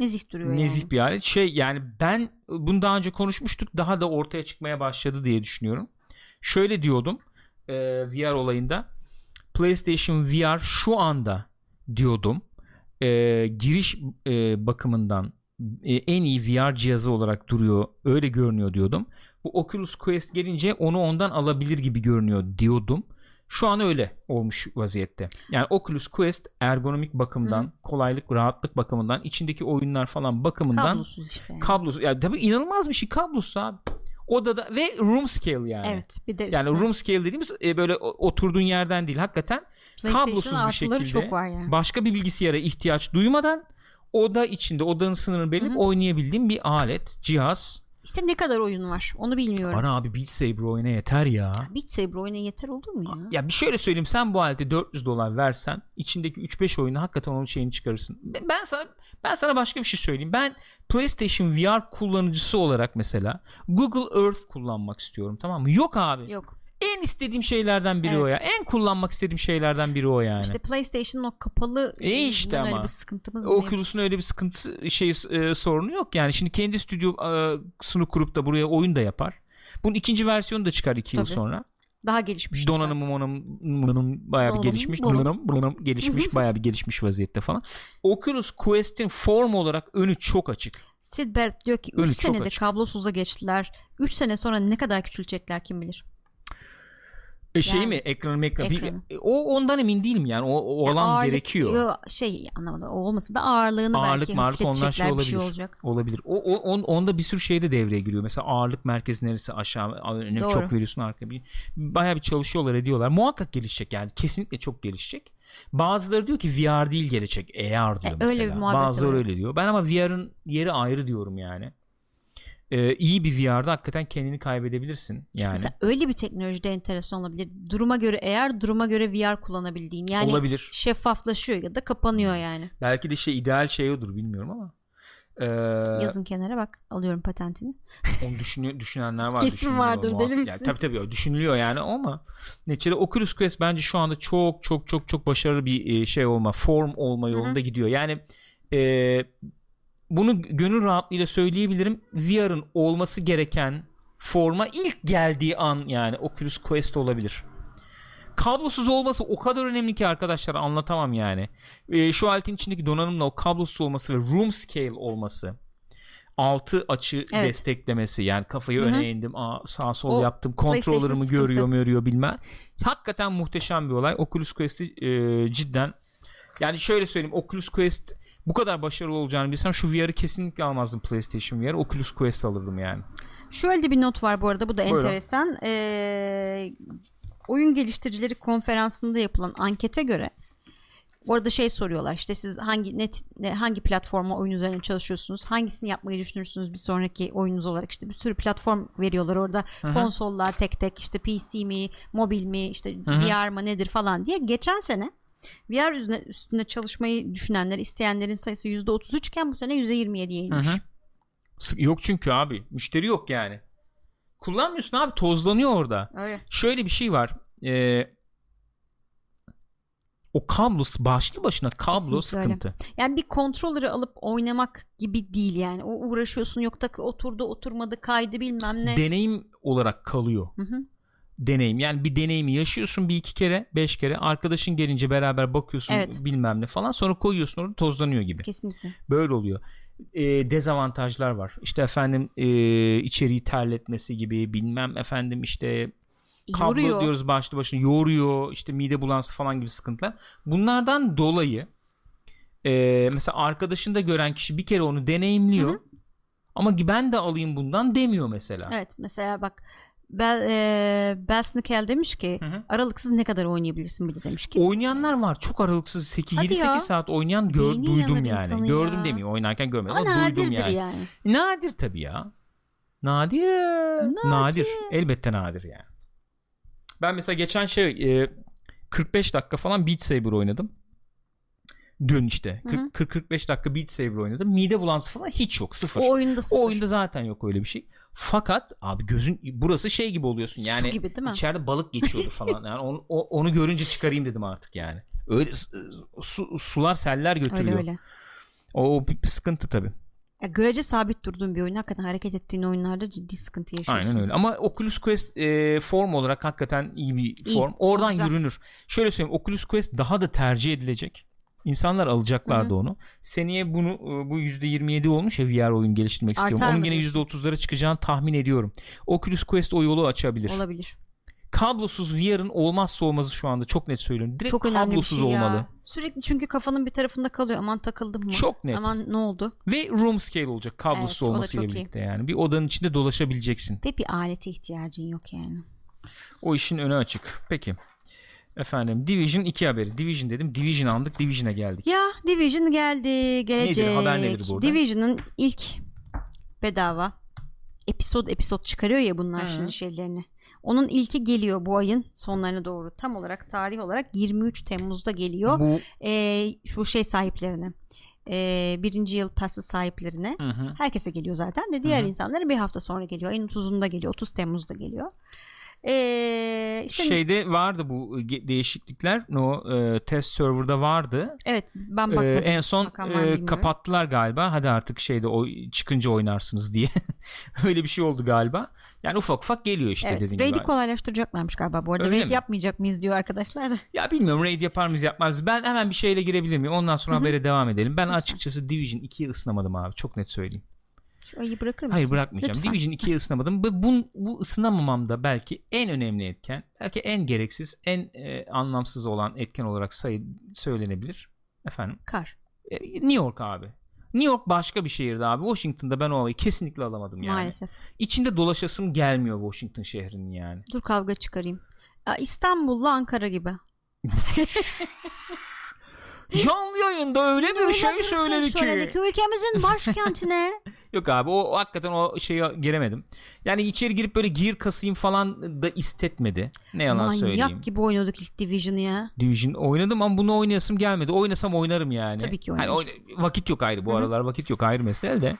nezih duruyor nezih yani. bir alet. Şey yani ben bunu daha önce konuşmuştuk. Daha da ortaya çıkmaya başladı diye düşünüyorum. Şöyle diyordum e, VR olayında. PlayStation VR şu anda diyordum e, giriş e, bakımından e, en iyi VR cihazı olarak duruyor. Öyle görünüyor diyordum. Bu Oculus Quest gelince onu ondan alabilir gibi görünüyor diyordum. Şu an öyle olmuş vaziyette. Yani Oculus Quest ergonomik bakımdan, Hı. kolaylık, rahatlık bakımından, içindeki oyunlar falan bakımından kablosuz işte. Yani. Kablosuz. Yani tabii inanılmaz bir şey kablosuz abi. Odada ve room scale yani. Evet, bir de yani room scale dediğimiz e, böyle oturduğun yerden değil, hakikaten kablosuz bir şekilde çok var yani. başka bir bilgisayara ihtiyaç duymadan oda içinde odanın sınırını belirleyip oynayabildiğim bir alet, cihaz işte ne kadar oyun var onu bilmiyorum. Bana abi Beat Saber oyuna yeter ya. Beat Saber oyuna yeter olur mu ya? Ya bir şöyle söyleyeyim sen bu aleti 400 dolar versen içindeki 3-5 oyunu hakikaten onun şeyini çıkarırsın. Ben sana ben sana başka bir şey söyleyeyim. Ben PlayStation VR kullanıcısı olarak mesela Google Earth kullanmak istiyorum tamam mı? Yok abi. Yok en istediğim şeylerden biri evet. o ya. En kullanmak istediğim şeylerden biri o yani. İşte PlayStation'ın o kapalı e işte ama. öyle bir sıkıntımız Oculus'un öyle bir sıkıntı şey e, sorunu yok yani. Şimdi kendi stüdyosunu kurup da buraya oyun da yapar. Bunun ikinci versiyonu da çıkar iki yıl sonra. Daha gelişmiş. Donanımı monanım bayağı bir gelişmiş. Donanım, donanım gelişmiş bayağı bir gelişmiş vaziyette falan. Oculus Quest'in form olarak önü çok açık. Sid Barrett diyor ki 3 senede açık. kablosuza geçtiler. 3 sene sonra ne kadar küçülecekler kim bilir. E şey yani, mi ekranı ekranı ekranı. Bir, o ondan emin değilim yani o, o alan ağırlık, gerekiyor. Yo, şey anlamında o olmasa da ağırlığını ağırlık, belki ağırlık, onlar şey olabilir. Bir şey olacak. Olabilir. O, o on, onda bir sürü şey de devreye giriyor. Mesela ağırlık merkezi neresi aşağı öne çok veriyorsun arka bir. Baya bir çalışıyorlar ediyorlar. Muhakkak gelişecek yani kesinlikle çok gelişecek. Bazıları diyor ki VR değil gelecek AR diyor e, mesela. Öyle bir Bazıları öyle diyor. Ben ama VR'ın yeri ayrı diyorum yani e, iyi bir VR'da hakikaten kendini kaybedebilirsin. Yani. Mesela öyle bir teknolojide enteresan olabilir. Duruma göre eğer duruma göre VR kullanabildiğin yani olabilir. şeffaflaşıyor ya da kapanıyor hmm. yani. Belki de şey ideal şey odur bilmiyorum ama. Ee, Yazın kenara bak alıyorum patentini. Onu düşünüyor, düşünenler var. Kesin vardır deli misin? Yani, tabii tabii düşünülüyor yani ama neticede Oculus Quest bence şu anda çok çok çok çok başarılı bir şey olma form olma yolunda Hı-hı. gidiyor. Yani e, bunu gönül rahatlığıyla söyleyebilirim. VR'ın olması gereken forma ilk geldiği an yani Oculus Quest olabilir. Kablosuz olması o kadar önemli ki arkadaşlar anlatamam yani. E, şu aletin içindeki donanımla o kablosuz olması ve room scale olması. Altı açı evet. desteklemesi yani kafayı Hı-hı. öne indim aa, sağ sol o yaptım kontrollerimi görüyor görüyor bilmem. Hakikaten muhteşem bir olay. Oculus Quest'i e, cidden yani şöyle söyleyeyim Oculus Quest bu kadar başarılı olacağını bilsem şu VR'ı kesinlikle almazdım PlayStation VR. Oculus Quest alırdım yani. Şöyle bir not var bu arada bu da Buyurun. enteresan. Ee, oyun geliştiricileri konferansında yapılan ankete göre Orada şey soruyorlar işte siz hangi net hangi platforma oyun üzerine çalışıyorsunuz? Hangisini yapmayı düşünürsünüz bir sonraki oyununuz olarak? işte bir sürü platform veriyorlar orada. Hı-hı. Konsollar tek tek işte PC mi, mobil mi, işte Hı-hı. VR mı nedir falan diye. Geçen sene VR üstünde, üstünde çalışmayı düşünenler, isteyenlerin sayısı %33 iken bu sene %27'ye inmiş. Hı hı. Yok çünkü abi. Müşteri yok yani. Kullanmıyorsun abi. Tozlanıyor orada. Öyle. Şöyle bir şey var. Ee, o kablo başlı başına kablo Kesinlikle sıkıntı. Öyle. Yani bir kontrolleri alıp oynamak gibi değil yani. O uğraşıyorsun yok da oturdu oturmadı kaydı bilmem ne. Deneyim olarak kalıyor. Hı hı deneyim. Yani bir deneyimi yaşıyorsun bir iki kere, beş kere. Arkadaşın gelince beraber bakıyorsun evet. bilmem ne falan. Sonra koyuyorsun orada tozlanıyor gibi. Kesinlikle. Böyle oluyor. E, dezavantajlar var. İşte efendim e, içeriği terletmesi gibi bilmem efendim işte kablo yoruyor. diyoruz başlı başına yoruyor. işte mide bulansı falan gibi sıkıntılar. Bunlardan dolayı e, mesela arkadaşında gören kişi bir kere onu deneyimliyor. Hı-hı. Ama ben de alayım bundan demiyor mesela. Evet mesela bak Bel, e, Belsnickel demiş ki hı hı. aralıksız ne kadar oynayabilirsin bile demiş ki. Oynayanlar var. Çok aralıksız 8 7 8 saat oynayan gör, duydum yani. Gördüm ya. demeyeyim oynarken görmedim ama, ama duydum yani. yani. Nadir tabii ya. Nadir. Nadir. Nadir. Elbette nadir yani. Ben mesela geçen şey e, 45 dakika falan Beat Saber oynadım. Dün işte 40-45 dakika Beat Saber oynadım. Mide bulansı falan hiç yok. Sıfır. O oyunda sıfır. O oyunda zaten yok öyle bir şey. Fakat abi gözün burası şey gibi oluyorsun yani Su gibi, değil mi? içeride balık geçiyordu falan yani onu, onu görünce çıkarayım dedim artık yani Öyle su, sular seller götürüyor. Öyle öyle. O, o bir, bir sıkıntı tabii. Ya görece sabit durduğun bir oyun hakikaten hareket ettiğin oyunlarda ciddi sıkıntı yaşıyorsun. Aynen öyle ama Oculus Quest e, form olarak hakikaten iyi bir iyi, form. Oradan yürünür. Şöyle söyleyeyim Oculus Quest daha da tercih edilecek. İnsanlar alacaklardı Hı-hı. onu. Seneye bunu e, bu %27 olmuş ya VR oyun geliştirmek Artar istiyorum. Onun yine %30'lara çıkacağını tahmin ediyorum. Oculus Quest o yolu açabilir. Olabilir kablosuz VR'ın olmazsa olmazı şu anda çok net söylüyorum. Direkt çok kablosuz şey olmalı. Sürekli çünkü kafanın bir tarafında kalıyor. Aman takıldım mı? Çok net. Aman ne oldu? Ve room scale olacak kablosuz evet, olmasıyla birlikte iyi. yani. Bir odanın içinde dolaşabileceksin. Ve bir alete ihtiyacın yok yani. O işin önü açık. Peki. Efendim Division 2 haberi. Division dedim. Division aldık. Division'a geldik. Ya Division geldi. Gelecek. Nedir? Haber nedir burada? Division'ın ilk bedava episod episod çıkarıyor ya bunlar Hı. şimdi şeylerini. Onun ilki geliyor bu ayın sonlarına doğru. Tam olarak tarih olarak 23 Temmuz'da geliyor. Bu ee, şu şey sahiplerine. E, birinci yıl pası sahiplerine. Hı hı. Herkese geliyor zaten de diğer hı hı. insanlara bir hafta sonra geliyor. Ayın 30'unda geliyor. 30 Temmuz'da geliyor. Ee, işte Şeyde vardı bu değişiklikler. O e, test server'da vardı. Evet ben bakmadım. Ee, en son e, kapattılar galiba. Hadi artık şeyde o çıkınca oynarsınız diye. Öyle bir şey oldu galiba. Yani ufak ufak geliyor işte evet, dediğin raid'i gibi. Raid'i kolaylaştıracaklarmış galiba bu arada. Öyle raid mi? yapmayacak mıyız diyor arkadaşlar Ya bilmiyorum raid yapar mıyız yapmaz. Ben hemen bir şeyle girebilir miyim? Ondan sonra Hı-hı. habere devam edelim. Ben açıkçası Division 2'yi ısınamadım abi. Çok net söyleyeyim. Şu ayı bırakır mısın? Hayır bırakmayacağım. Lütfen. Division 2'ye ısınamadım. Bu, bu, bu ısınamamamda belki en önemli etken, belki en gereksiz, en e, anlamsız olan etken olarak sayı söylenebilir. Efendim? Kar. E, New York abi. New York başka bir şehirdi abi. Washington'da ben o havayı kesinlikle alamadım yani. Maalesef. İçinde dolaşasım gelmiyor Washington şehrinin yani. Dur kavga çıkarayım. İstanbul'la Ankara gibi. Canlı yayında öyle bir şey söyledi ki. Ülkemizin başkentine. Yok abi o, hakikaten o şeye giremedim. Yani içeri girip böyle gir kasayım falan da istetmedi. Ne yalan Manyak söyleyeyim. Manyak gibi oynadık ilk Division'ı ya. Division oynadım ama bunu oynayasım gelmedi. Oynasam oynarım yani. Tabii ki oynarım. Yani vakit yok ayrı bu Hı-hı. aralar vakit yok ayrı mesele de.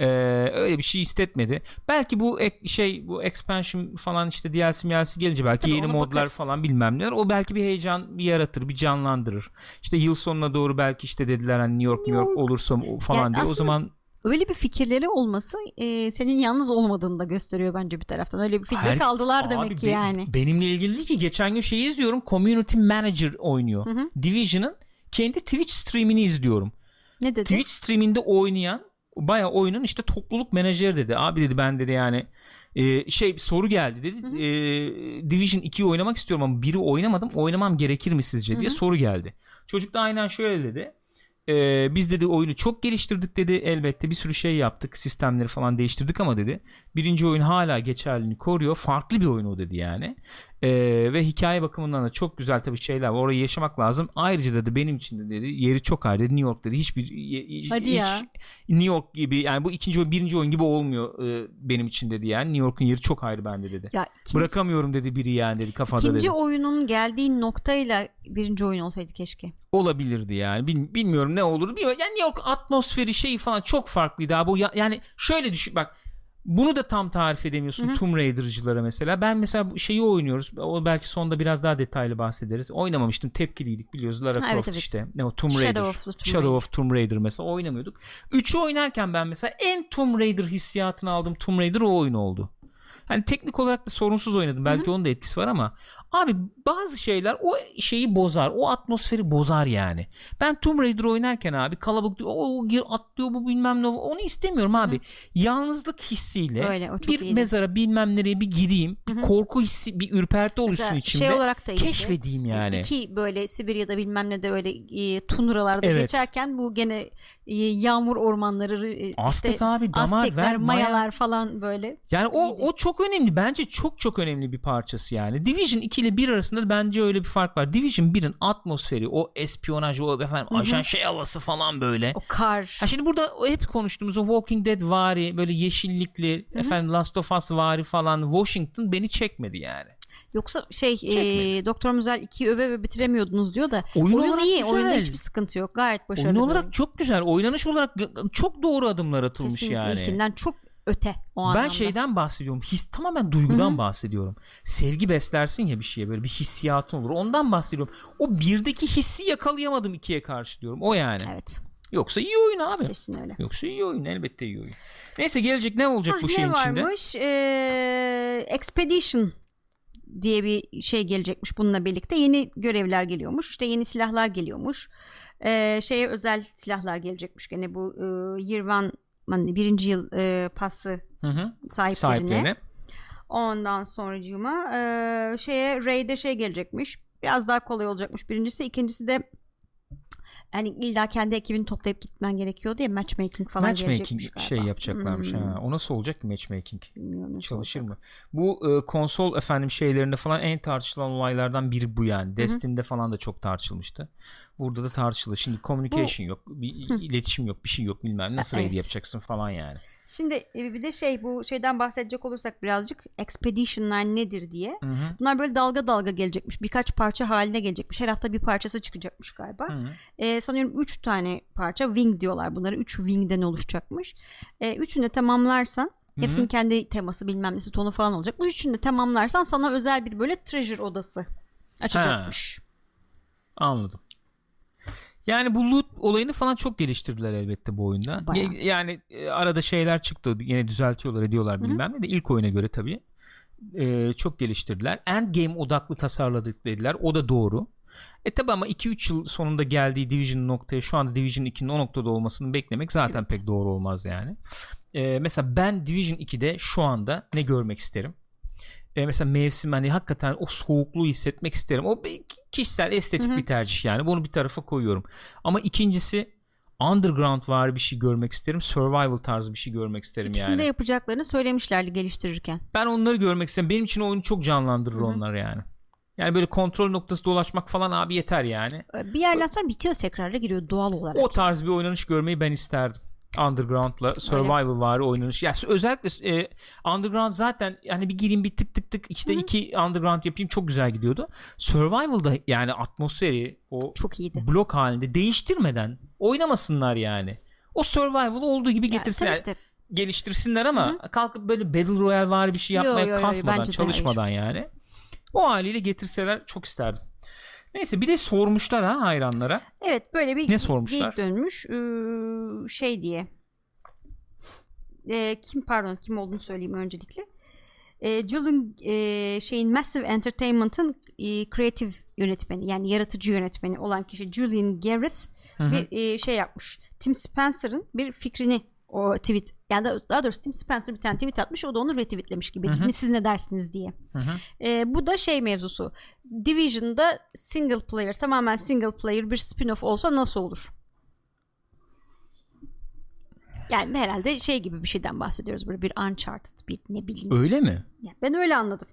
Ee, öyle bir şey istetmedi. Belki bu ek, şey bu expansion falan işte DLC DLC gelince belki Tabii yeni modlar bakarız. falan bilmem neler. O belki bir heyecan bir yaratır, bir canlandırır. İşte yıl sonuna doğru belki işte dediler hani New York New York, New York olursa falan yani diye. O zaman öyle bir fikirleri olması e, senin yalnız olmadığını da gösteriyor bence bir taraftan. Öyle bir feedback Her, aldılar demek abi, ki yani. Benimle ilgili ki geçen gün şeyi izliyorum. Community Manager oynuyor. Hı hı. Division'ın kendi Twitch streamini izliyorum. Ne dedi? Twitch streaminde oynayan baya oyunun işte topluluk menajeri dedi. Abi dedi ben dedi yani e, şey bir soru geldi dedi. Hı hı. E, Division 2'yi oynamak istiyorum ama biri oynamadım. Oynamam gerekir mi sizce diye hı hı. soru geldi. Çocuk da aynen şöyle dedi. Ee, biz dedi oyunu çok geliştirdik dedi elbette bir sürü şey yaptık sistemleri falan değiştirdik ama dedi birinci oyun hala geçerliliğini koruyor farklı bir oyun o dedi yani ee, ve hikaye bakımından da çok güzel tabii şeyler var. Orayı yaşamak lazım. Ayrıca dedi benim için de dedi yeri çok ayrı. Dedi New York dedi hiçbir Hadi hiç, ya. New York gibi yani bu ikinci oyun birinci oyun gibi olmuyor e, benim için dedi yani. New York'un yeri çok ayrı bende dedi. Ya, ikinci, bırakamıyorum dedi biri yani dedi kafada ikinci dedi. oyunun geldiği noktayla birinci oyun olsaydı keşke. Olabilirdi yani. Bil, bilmiyorum ne bilmiyorum. yani New York atmosferi şeyi falan çok farklıydı abi. Ya, yani şöyle düşün bak bunu da tam tarif edemiyorsun Hı-hı. Tomb Raider'cılara mesela. Ben mesela şeyi oynuyoruz. O belki sonda biraz daha detaylı bahsederiz. Oynamamıştım. Tepkiliydik biliyoruz. Lara ha, Croft evet, evet. işte. Ne o Tomb Raider. Shadow of, Tomb Shadow Raider. of Tomb Raider mesela oynamıyorduk. Üçü oynarken ben mesela en Tomb Raider hissiyatını aldım. Tomb Raider o oyun oldu. Hani teknik olarak da sorunsuz oynadım. Belki Hı-hı. onun da etkisi var ama abi bazı şeyler o şeyi bozar. O atmosferi bozar yani. Ben Tomb Raider oynarken abi kalabalık o gir atlıyor bu bilmem ne onu istemiyorum abi. Hı-hı. Yalnızlık hissiyle Öyle, bir iyiydi. mezara bilmem nereye bir gireyim. Bir korku hissi bir ürperti oluşsun Mesela içimde. Şey olarak da iyiydi. Keşfedeyim yani. İki böyle Sibirya'da bilmem ne de öyle e, tundralarda evet. geçerken bu gene e, yağmur ormanları e, Aztek işte abi damar Aztekler, ver, mayalar maya. falan böyle. Yani o o çok önemli. Bence çok çok önemli bir parçası yani. Division 2 ile 1 arasında bence öyle bir fark var. Division 1'in atmosferi, o espiyonaj, o efendim Hı-hı. ajan şey havası falan böyle. O kar. Ha şimdi burada hep konuştuğumuz o Walking Dead vari, böyle yeşillikli, Hı-hı. efendim Last of Us vari falan Washington beni çekmedi yani. Yoksa şey e, Doktor Müzel 2'yi öve ve bitiremiyordunuz diyor da oyun, oyun iyi. Güzel. Oyunda hiçbir sıkıntı yok. Gayet başarılı. Oyun olarak çok güzel. Oynanış olarak çok doğru adımlar atılmış Kesinlikle yani. ilkinden çok öte o ben anlamda. şeyden bahsediyorum. His tamamen duygudan Hı-hı. bahsediyorum. Sevgi beslersin ya bir şeye böyle bir hissiyatın olur. Ondan bahsediyorum. O birdeki hissi yakalayamadım ikiye karşı diyorum. O yani. Evet. Yoksa iyi oyun abi. Kesin öyle. Yoksa iyi oyun elbette iyi oyun. Neyse gelecek ne olacak ah, bu şeyin içinde? Ne varmış? Ee, Expedition diye bir şey gelecekmiş bununla birlikte. Yeni görevler geliyormuş. İşte yeni silahlar geliyormuş. Ee, şeye özel silahlar gelecekmiş gene bu e, hani birinci yıl e, pası hı hı. sahiplerine. sahiplerine. Ondan sonracığıma e, şeye Raid'e şey gelecekmiş. Biraz daha kolay olacakmış birincisi. ikincisi de hani illa kendi ekibini toplayıp gitmen gerekiyordu ya matchmaking falan matchmaking şey yapacaklarmış hmm. ha. O nasıl olacak ki matchmaking? Bilmiyorum nasıl Çalışır olacak. mı? Bu e, konsol efendim şeylerinde falan en tartışılan olaylardan biri bu yani. Destiny'de falan da çok tartışılmıştı. Burada da tartışılır. Şimdi communication bu... yok, bir Hı. iletişim yok, bir şey yok bilmem nasıl evet. yapacaksın falan yani. Şimdi e, bir de şey bu şeyden bahsedecek olursak birazcık expedition'lar nedir diye. Hı hı. Bunlar böyle dalga dalga gelecekmiş. Birkaç parça haline gelecekmiş. Her hafta bir parçası çıkacakmış galiba. Hı hı. Ee, sanıyorum 3 tane parça wing diyorlar bunları. 3 wing'den oluşacakmış. Ee, üçünü de tamamlarsan Hepsinin Hı-hı. kendi teması bilmem nesi tonu falan olacak. Bu üçünü de tamamlarsan sana özel bir böyle treasure odası açacakmış. Ha. Anladım. Yani bu loot olayını falan çok geliştirdiler elbette bu oyunda. Bayağı. Yani e, arada şeyler çıktı. Yine düzeltiyorlar ediyorlar bilmem ne de ilk oyuna göre tabii. E, çok geliştirdiler. Endgame odaklı tasarladık dediler. O da doğru. E tabi ama 2-3 yıl sonunda geldiği Division noktaya şu anda Division 2'nin o noktada olmasını beklemek zaten evet. pek doğru olmaz yani. E, mesela ben Division 2'de şu anda ne görmek isterim? E, mesela mevsim hani hakikaten o soğukluğu hissetmek isterim. O kişisel estetik Hı-hı. bir tercih yani. Bunu bir tarafa koyuyorum. Ama ikincisi underground var bir şey görmek isterim. Survival tarzı bir şey görmek isterim İkisini yani. İkisini de yapacaklarını söylemişlerdi geliştirirken. Ben onları görmek isterim. Benim için oyunu çok canlandırır Hı-hı. onlar yani. Yani böyle kontrol noktası dolaşmak falan abi yeter yani. Bir yerden sonra bitiyor tekrarda giriyor doğal olarak. O tarz bir oynanış görmeyi ben isterdim. Underground'la survival var oynanış. Ya yani özellikle e, Underground zaten yani bir gireyim bir tık tık tık işte Hı-hı. iki Underground yapayım çok güzel gidiyordu. Survival'da yani atmosferi o çok iyiydi. blok halinde değiştirmeden oynamasınlar yani. O survival olduğu gibi getirsinler. Yani, işte. Geliştirsinler ama Hı-hı. kalkıp böyle Battle Royale var bir şey yapmaya yo, yo, yo, kasmadan, çalışmadan yani. O haliyle getirseler çok isterdim. Neyse bir de sormuşlar ha hayranlara. Evet böyle bir ne sormuşlar? dönmüş ee, şey diye. E, kim pardon kim olduğunu söyleyeyim öncelikle. E, Julian e, şeyin Massive Entertainment'ın e, creative yönetmeni yani yaratıcı yönetmeni olan kişi Julian Gareth Hı-hı. bir e, şey yapmış. Tim Spencer'ın bir fikrini o tweet yani daha doğrusu Tim Spencer bir tane tweet atmış o da onu retweetlemiş gibi Hı-hı. siz ne dersiniz diye. E, bu da şey mevzusu Division'da single player tamamen single player bir spin-off olsa nasıl olur? Yani herhalde şey gibi bir şeyden bahsediyoruz böyle bir Uncharted bir ne bileyim. Öyle mi? Yani ben öyle anladım.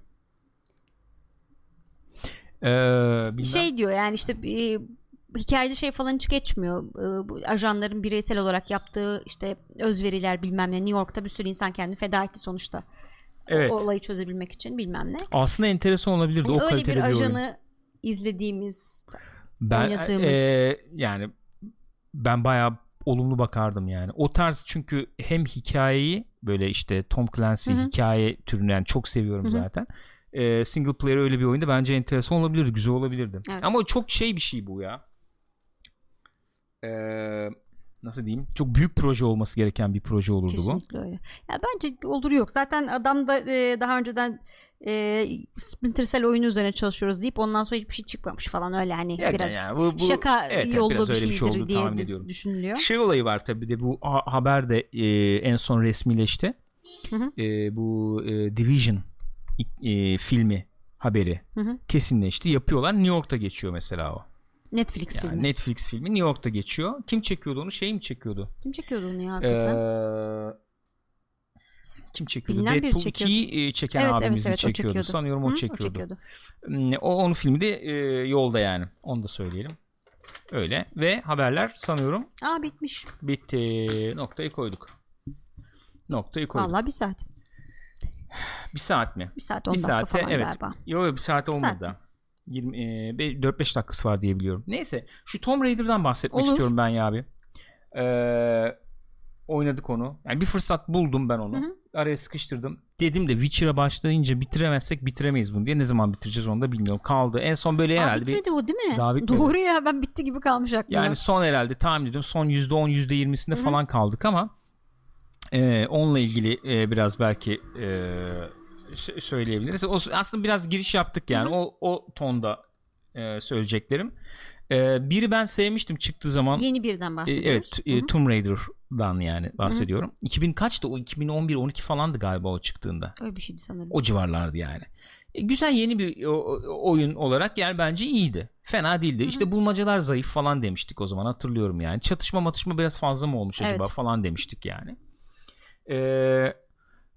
Ee, şey diyor yani işte e, hikayede şey falan hiç geçmiyor. Ee, ajanların bireysel olarak yaptığı işte özveriler bilmem ne. New York'ta bir sürü insan kendini feda etti sonuçta. Evet. O, olayı çözebilmek için bilmem ne. Aslında enteresan olabilirdi hani o öyle kaliteli bir, bir ajanı oyun. izlediğimiz ben, oynadığımız. E, yani ben bayağı olumlu bakardım yani. O tarz çünkü hem hikayeyi böyle işte Tom Clancy Hı-hı. hikaye türünden yani çok seviyorum Hı-hı. zaten. E, single player öyle bir oyunda bence enteresan olabilirdi, güzel olabilirdi. Evet. Ama çok şey bir şey bu ya e, nasıl diyeyim çok büyük proje olması gereken bir proje olurdu Kesinlikle bu. Kesinlikle öyle. Ya bence olur yok. Zaten adam da e, daha önceden e, Splinter Cell oyunu üzerine çalışıyoruz deyip ondan sonra hiçbir şey çıkmamış falan öyle hani yani biraz yani bu, bu, şaka evet, yollu biraz bir şeydir bir şey oldu, diye ediyorum. düşünülüyor. Şey olayı var tabii de bu haber de e, en son resmileşti. Hı hı. E, bu e, Division e, filmi haberi hı hı. kesinleşti. Yapıyorlar. New York'ta geçiyor mesela o. Netflix yani filmi. Netflix filmi New York'ta geçiyor. Kim çekiyordu onu? Şey mi çekiyordu? Kim çekiyordu onu ya hakikaten? Ee, kim çekiyordu? Bilinen Deadpool 2'yi e, çeken evet, abimiz evet, evet, çekiyordu? çekiyordu? Sanıyorum o Hı, çekiyordu. O, çekiyordu. Hmm, o onun filmi de e, yolda yani. Onu da söyleyelim. Öyle ve haberler sanıyorum. Aa bitmiş. Bitti. Noktayı koyduk. Noktayı koyduk. Vallahi bir saat. Bir saat mi? Bir saat 10 bir dakika saate, falan evet. galiba. Yok yok bir saat olmadı. 20 e, 4-5 dakikası var diye biliyorum. Neyse şu Tomb Raider'dan bahsetmek Olur. istiyorum ben ya abi. Ee, oynadık onu. Yani bir fırsat buldum ben onu. Hı-hı. Araya sıkıştırdım. Dedim de Witcher'a başlayınca bitiremezsek bitiremeyiz bunu diye. Ne zaman bitireceğiz onu da bilmiyorum. Kaldı. En son böyle Aa, herhalde bitmedi bir... o değil mi? Daha bitmedi. Doğru ya ben bitti gibi kalmış aklımda. Yani son herhalde tahmin ediyorum son %10 %20'sinde Hı-hı. falan kaldık ama e, onunla ilgili e, biraz belki e, söyleyebiliriz. O, aslında biraz giriş yaptık yani. Hı-hı. O o tonda e, söyleyeceklerim. E, biri ben sevmiştim çıktığı zaman. Yeni birden bahsediyoruz. E, evet, e, Tomb Raider'dan yani bahsediyorum. Hı-hı. 2000 kaçtı o 2011 12 falandı galiba o çıktığında. Öyle bir şeydi sanırım. O civarlardı yani. E, güzel yeni bir o, oyun olarak yani bence iyiydi. Fena değildi. Hı-hı. İşte bulmacalar zayıf falan demiştik o zaman hatırlıyorum yani. Çatışma matışma biraz fazla mı olmuş acaba evet. falan demiştik yani. Eee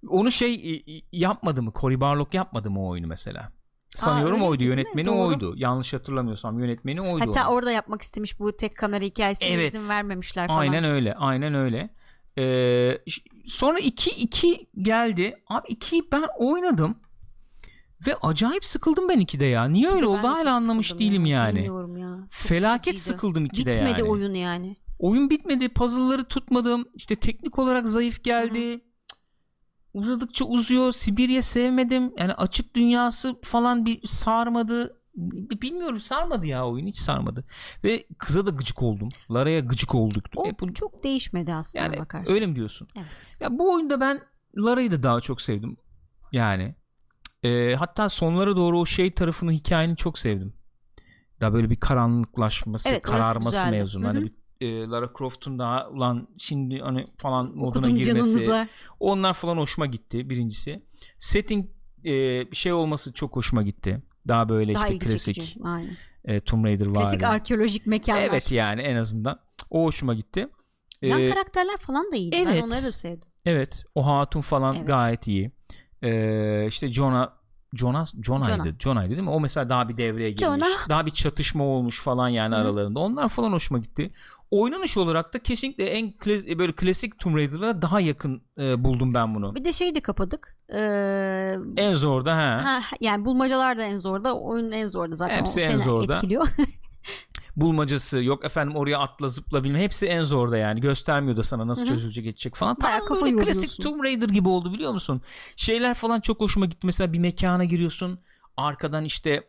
onu şey yapmadı mı? Cory Barlog yapmadı mı o oyunu mesela? Sanıyorum Aa, oydu yönetmeni oydu. Yanlış hatırlamıyorsam yönetmeni oydu. Hatta orada yapmak istemiş bu tek kamera hikayesine evet. izin vermemişler falan. Aynen öyle. Aynen öyle. Ee, sonra 2 2 geldi. Abi 2'yi ben oynadım. Ve acayip sıkıldım ben 2'de ya. Niye öyle oldu hala anlamış değilim ya. yani. Bilmiyorum ya. Çok Felaket sıkıcıydı. sıkıldım 2'de Bitmedi yani. Oyun yani. Oyun bitmedi. Puzzle'ları tutmadım. İşte teknik olarak zayıf geldi. Hı-hı uzadıkça uzuyor. Sibirya sevmedim. Yani açık dünyası falan bir sarmadı. Bilmiyorum sarmadı ya oyun hiç sarmadı. Ve kıza da gıcık oldum. Lara'ya gıcık olduk. O Hep, çok değişmedi aslında yani, bakarsan. Öyle mi diyorsun? Evet. Ya bu oyunda ben Lara'yı da daha çok sevdim. Yani e, hatta sonlara doğru o şey tarafını hikayenin çok sevdim. Daha böyle bir karanlıklaşması, evet, kararması mevzunu. Hani bir e, Lara Croft'un daha ulan şimdi hani falan moduna Okudum girmesi. Canınıza. Onlar falan hoşuma gitti birincisi. Setting e, şey olması çok hoşuma gitti. Daha böyle daha işte klasik e, Tomb Raider var. Klasik arkeolojik mekanlar. Evet yani en azından. O hoşuma gitti. Yan ee, karakterler falan da iyiydi. Evet, ben onları da sevdim. Evet. O hatun falan evet. gayet iyi. Ee, işte Jonah Jonas Jonah'ydı. Jonah. Jonah'ydı değil mi? O mesela daha bir devreye girmiş. Jonah. Daha bir çatışma olmuş falan yani Hı. aralarında. Onlar falan hoşuma gitti. Oynanış olarak da kesinlikle en klas- e, böyle klasik Tomb Raider'lara daha yakın e, buldum ben bunu. Bir de şeyi de kapadık. Ee, en zorda ha. ha. Yani bulmacalar da en zorda, oyun en zorda zaten. Hepsi o en zorda. etkiliyor. bulmacası yok efendim oraya atla zıpla bilmem hepsi en zorda yani. Göstermiyor da sana nasıl Hı-hı. çözülecek geçecek falan. Tam kafa böyle klasik Tomb Raider gibi oldu biliyor musun? Şeyler falan çok hoşuma gitti. Mesela bir mekana giriyorsun arkadan işte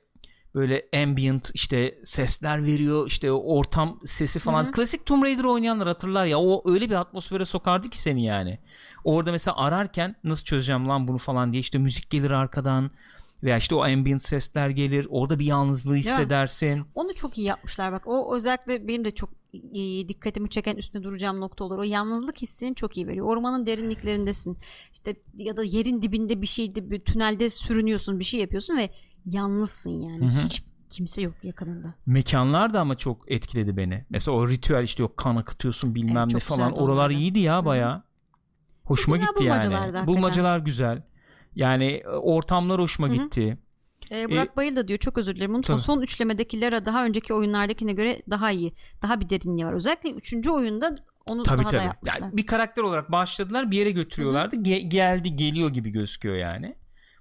böyle ambient işte sesler veriyor işte ortam sesi falan. Hı-hı. klasik Tomb Raider oynayanlar hatırlar ya o öyle bir atmosfere sokardı ki seni yani. Orada mesela ararken nasıl çözeceğim lan bunu falan diye işte müzik gelir arkadan veya işte o ambient sesler gelir orada bir yalnızlığı hissedersin. Onu çok iyi yapmışlar bak o özellikle benim de çok dikkatimi çeken üstüne duracağım nokta olur. O yalnızlık hissini çok iyi veriyor. Ormanın derinliklerindesin. işte ya da yerin dibinde bir şeyde bir tünelde sürünüyorsun bir şey yapıyorsun ve yalnızsın yani. Hı-hı. Hiç kimse yok yakınında. Mekanlar da ama çok etkiledi beni. Mesela o ritüel işte yok kan akıtıyorsun bilmem evet, ne falan. Oralar iyiydi ya baya. Hoşuma gitti yani. Bulmacalar güzel. Yani e, ortamlar hoşuma Hı-hı. gitti. Ee, Burak ee, Bayıl da diyor çok özür dilerim unutma son üçlemedeki Lara daha önceki oyunlardakine göre daha iyi daha bir derinliği var özellikle üçüncü oyunda onu tabii, daha tabii. da yapmışlar. Yani bir karakter olarak başladılar bir yere götürüyorlardı Ge- geldi geliyor gibi gözüküyor yani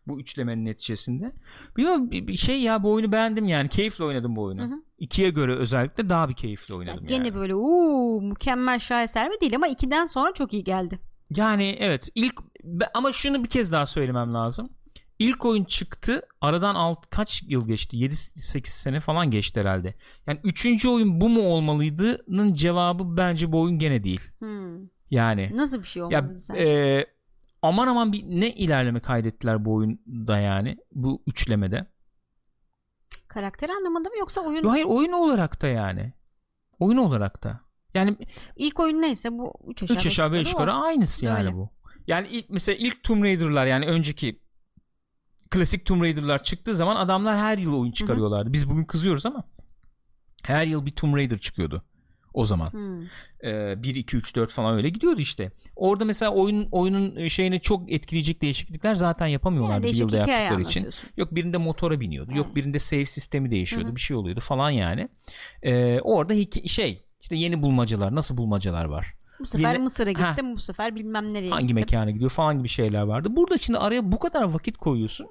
bu üçlemenin neticesinde. Bilmiyorum bir şey ya bu oyunu beğendim yani keyifle oynadım bu oyunu. Hı hı. İkiye göre özellikle daha bir keyifli oynadım ya gene yani. böyle uuu mükemmel şaheser mi değil ama ikiden sonra çok iyi geldi. Yani evet ilk ama şunu bir kez daha söylemem lazım. İlk oyun çıktı. Aradan alt kaç yıl geçti? 7-8 sene falan geçti herhalde. Yani üçüncü oyun bu mu olmalıydı'nın cevabı bence bu oyun gene değil. Hmm. Yani. Nasıl bir şey olmalı ya? E, aman aman bir ne ilerleme kaydettiler bu oyunda yani. Bu üçlemede. Karakter anlamında mı yoksa oyun? Hayır oyun olarak da yani. Oyun olarak da. Yani ilk oyun neyse bu 3 aşağı 3 aşağı 5 yukarı aynısı yani Öyle. bu. Yani ilk mesela ilk Tomb Raider'lar yani önceki klasik Tomb Raider'lar çıktığı zaman adamlar her yıl oyun çıkarıyorlardı. Hı hı. Biz bugün kızıyoruz ama her yıl bir Tomb Raider çıkıyordu o zaman. Hmm. Ee, 1 2 3 4 falan öyle gidiyordu işte. Orada mesela oyun oyunun şeyini çok etkileyecek değişiklikler zaten yapamıyorlardı yani bir yılda yaptıkları için. Yok birinde motora biniyordu. Evet. Yok birinde save sistemi değişiyordu. Hı-hı. Bir şey oluyordu falan yani. Ee, orada hiki, şey işte yeni bulmacalar, nasıl bulmacalar var. Bu sefer Yine, Mısır'a gittim, heh, bu sefer bilmem nereye Hangi gittim. mekana gidiyor falan gibi şeyler vardı. Burada şimdi araya bu kadar vakit koyuyorsun.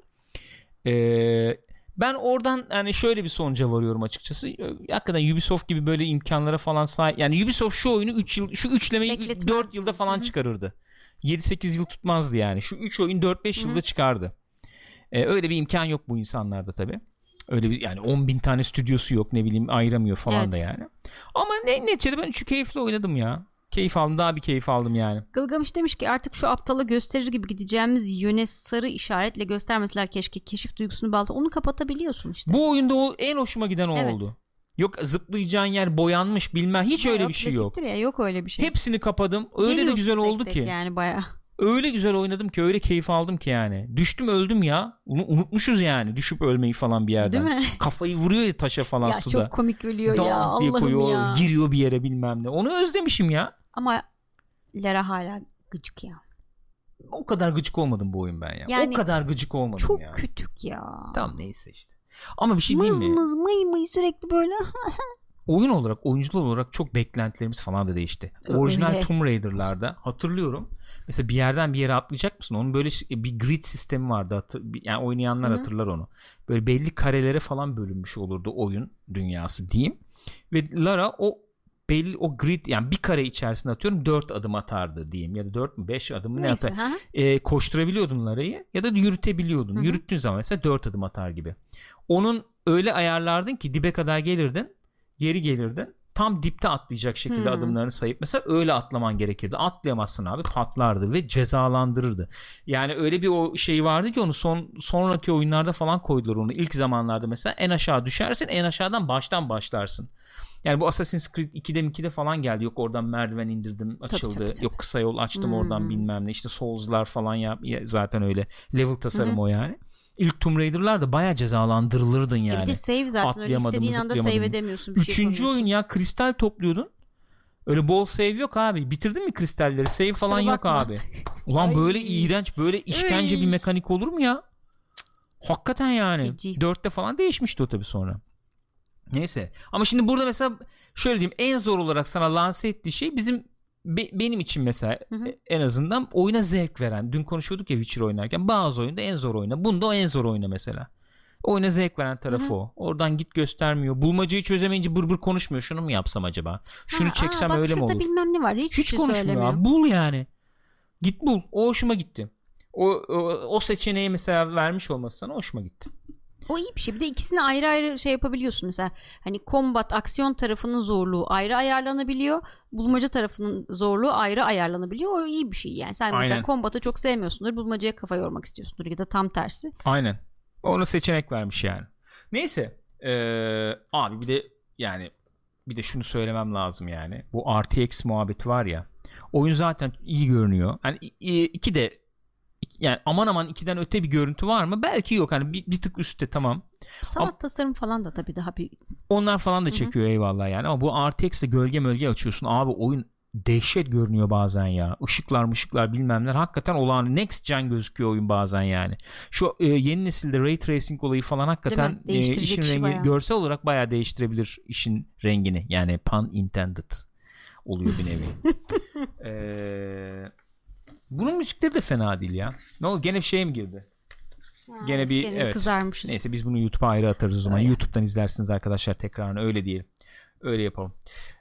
Ee, Ben oradan yani şöyle bir sonuca varıyorum açıkçası. Hakikaten Ubisoft gibi böyle imkanlara falan sahip. Yani Ubisoft şu oyunu 3 yıl şu üçlemeyi 4 yılda falan Hı-hı. çıkarırdı. 7-8 yıl tutmazdı yani. Şu 3 oyun 4-5 yılda çıkardı. Ee, öyle bir imkan yok bu insanlarda tabii. Öyle bir yani 10 bin tane stüdyosu yok ne bileyim ayıramıyor falan evet. da yani. Ama ne neticede ben şu keyifli oynadım ya. Keyif aldım daha bir keyif aldım yani. Gılgamış demiş ki artık şu aptalı gösterir gibi gideceğimiz yöne sarı işaretle göstermeseler keşke keşif duygusunu balta onu kapatabiliyorsun işte. Bu oyunda o en hoşuma giden o evet. oldu. Yok zıplayacağın yer boyanmış bilmem hiç ha, öyle yok, bir şey yok. Ya, yok öyle bir şey. Hepsini kapadım. Öyle Geliyorsun de güzel oldu tek ki. Yani baya öyle güzel oynadım ki öyle keyif aldım ki yani. Düştüm öldüm ya. Onu unutmuşuz yani. Düşüp ölmeyi falan bir yerden. Değil mi? Kafayı vuruyor ya taşa falan ya suda. Çok komik ölüyor Dağ ya Allah'ım koyuyor, ya. Giriyor bir yere bilmem ne. Onu özlemişim ya. Ama Lara hala gıcık ya. O kadar gıcık olmadım bu oyun ben ya. Yani, o kadar gıcık olmadım çok ya. Çok kütük ya. Tamam neyse işte. Ama bir şey mız değil mi? Mız mız mıy mıy sürekli böyle. oyun olarak oyuncular olarak çok beklentilerimiz falan da değişti. Orijinal Öyle. Tomb Raider'larda hatırlıyorum. Mesela bir yerden bir yere atlayacak mısın? Onun böyle bir grid sistemi vardı. Yani oynayanlar Hı-hı. hatırlar onu. Böyle belli karelere falan bölünmüş olurdu oyun dünyası diyeyim. Ve Lara o belli o grid yani bir kare içerisinde atıyorum 4 adım atardı diyeyim ya da 4 mü 5 adım mı ne atar. E, koşturabiliyordun Lara'yı ya da yürütebiliyordun. Hı-hı. Yürüttüğün zaman mesela 4 adım atar gibi. Onun öyle ayarlardın ki dibe kadar gelirdin geri gelirdin tam dipte atlayacak şekilde hmm. adımlarını sayıp mesela öyle atlaman gerekirdi. Atlayamazsın abi patlardı ve cezalandırırdı. Yani öyle bir o şey vardı ki onu son sonraki oyunlarda falan koydular onu. ilk zamanlarda mesela en aşağı düşersin en aşağıdan baştan başlarsın. Yani bu Assassin's Creed 2'de 2'de falan geldi. Yok oradan merdiven indirdim açıldı. Tabii, tabii, tabii. Yok kısa yol açtım hmm. oradan bilmem ne. İşte Souls'lar falan ya, zaten öyle. Level tasarım hmm. o yani ilk Tomb Raider'lar da bayağı cezalandırılırdın yani. Bir de save zaten öyle istediğin anda save edemiyorsun. Bir şey Üçüncü şey oyun ya kristal topluyordun. Öyle bol save yok abi. Bitirdin mi kristalleri? Save Kusura falan bakma. yok abi. Ulan Ay. böyle iğrenç, böyle işkence Ay. bir mekanik olur mu ya? Hakikaten yani. Feci. Dörtte falan değişmişti o tabii sonra. Neyse. Ama şimdi burada mesela şöyle diyeyim en zor olarak sana lanse ettiği şey bizim be, benim için mesela hı hı. en azından oyuna zevk veren. Dün konuşuyorduk ya Witcher oynarken bazı oyunda en zor oyna. Bunda o en zor oyna mesela. Oyuna zevk veren tarafı hı hı. o. Oradan git göstermiyor. Bulmacayı çözemeyince bır bır konuşmuyor. Şunu mu yapsam acaba? Şunu ha, çeksem aa, öyle mi olur? bilmem ne var. Hiç, Hiç şey konuşmuyor. Söylemiyor. Bul yani. Git bul. O hoşuma gitti. O, o, o seçeneği mesela vermiş olması sana hoşuma gitti. O iyi bir şey. Bir de ikisini ayrı ayrı şey yapabiliyorsun mesela. Hani combat aksiyon tarafının zorluğu ayrı ayarlanabiliyor. Bulmaca tarafının zorluğu ayrı ayarlanabiliyor. O iyi bir şey yani. Sen Aynen. mesela combat'ı çok sevmiyorsundur. Bulmacaya kafa yormak istiyorsundur ya da tam tersi. Aynen. Onu seçenek vermiş yani. Neyse. Ee, abi bir de yani bir de şunu söylemem lazım yani. Bu RTX muhabbeti var ya. Oyun zaten iyi görünüyor. Yani iki de yani aman aman ikiden öte bir görüntü var mı? Belki yok. Hani bir, bir tık üstte tamam. Sanat ama, tasarım falan da tabii daha bir onlar falan da çekiyor Hı-hı. eyvallah yani ama bu RTX'te gölge mölge açıyorsun abi oyun dehşet görünüyor bazen ya. Işıklar mışıklar bilmem neler hakikaten olağan next gen gözüküyor oyun bazen yani. Şu e, yeni nesilde ray tracing olayı falan hakikaten e, işin rengi bayağı. görsel olarak bayağı değiştirebilir işin rengini. Yani pun intended oluyor bir nevi. Eee bunun müzikleri de fena değil ya. Ne oldu? Gene bir şey mi girdi? Ha, gene bir gene evet. Kızarmışız. Neyse biz bunu YouTube'a ayrı atarız o zaman. Öyle. YouTube'dan izlersiniz arkadaşlar tekrarını öyle diyelim. Öyle yapalım.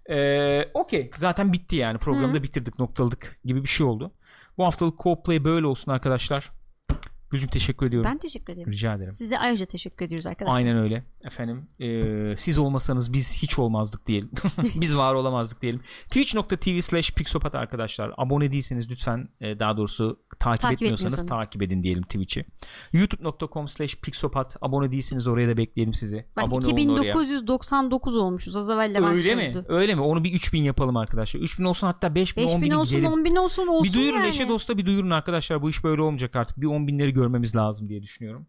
Ee, Okey. Zaten bitti yani. Programda Hı. bitirdik, noktaladık gibi bir şey oldu. Bu haftalık co-play böyle olsun arkadaşlar. Gülcüm teşekkür ediyorum. Ben teşekkür ederim. Rica ederim. Size ayrıca teşekkür ediyoruz arkadaşlar. Aynen öyle. Efendim e, siz olmasanız biz hiç olmazdık diyelim. biz var olamazdık diyelim. Twitch.tv slash Pixopat arkadaşlar. Abone değilseniz lütfen e, daha doğrusu takip, takip etmiyorsanız takip edin diyelim Twitch'i. youtube.com slash Pixopat. Abone değilseniz oraya da bekleyelim sizi. Bak Abone 2999 olmuşuz. Az evvel Levent Öyle mi? Öyle mi? Onu bir 3000 yapalım arkadaşlar. 3000 olsun hatta 5000 5000 10.000 olsun gidelim. 10.000 olsun olsun Bir duyurun yani. eşe dosta bir duyurun arkadaşlar. Bu iş böyle olmayacak artık. Bir 10.000'leri görmemiz lazım diye düşünüyorum.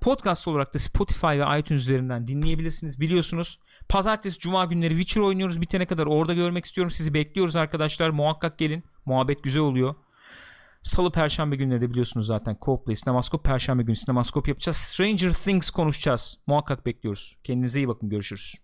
Podcast olarak da Spotify ve iTunes üzerinden dinleyebilirsiniz biliyorsunuz. Pazartesi, cuma günleri Witcher oynuyoruz bitene kadar orada görmek istiyorum. Sizi bekliyoruz arkadaşlar. Muhakkak gelin. Muhabbet güzel oluyor. Salı perşembe günleri de biliyorsunuz zaten Coldplay, Sinemaskop perşembe günü Sinemaskop yapacağız. Stranger Things konuşacağız. Muhakkak bekliyoruz. Kendinize iyi bakın. Görüşürüz.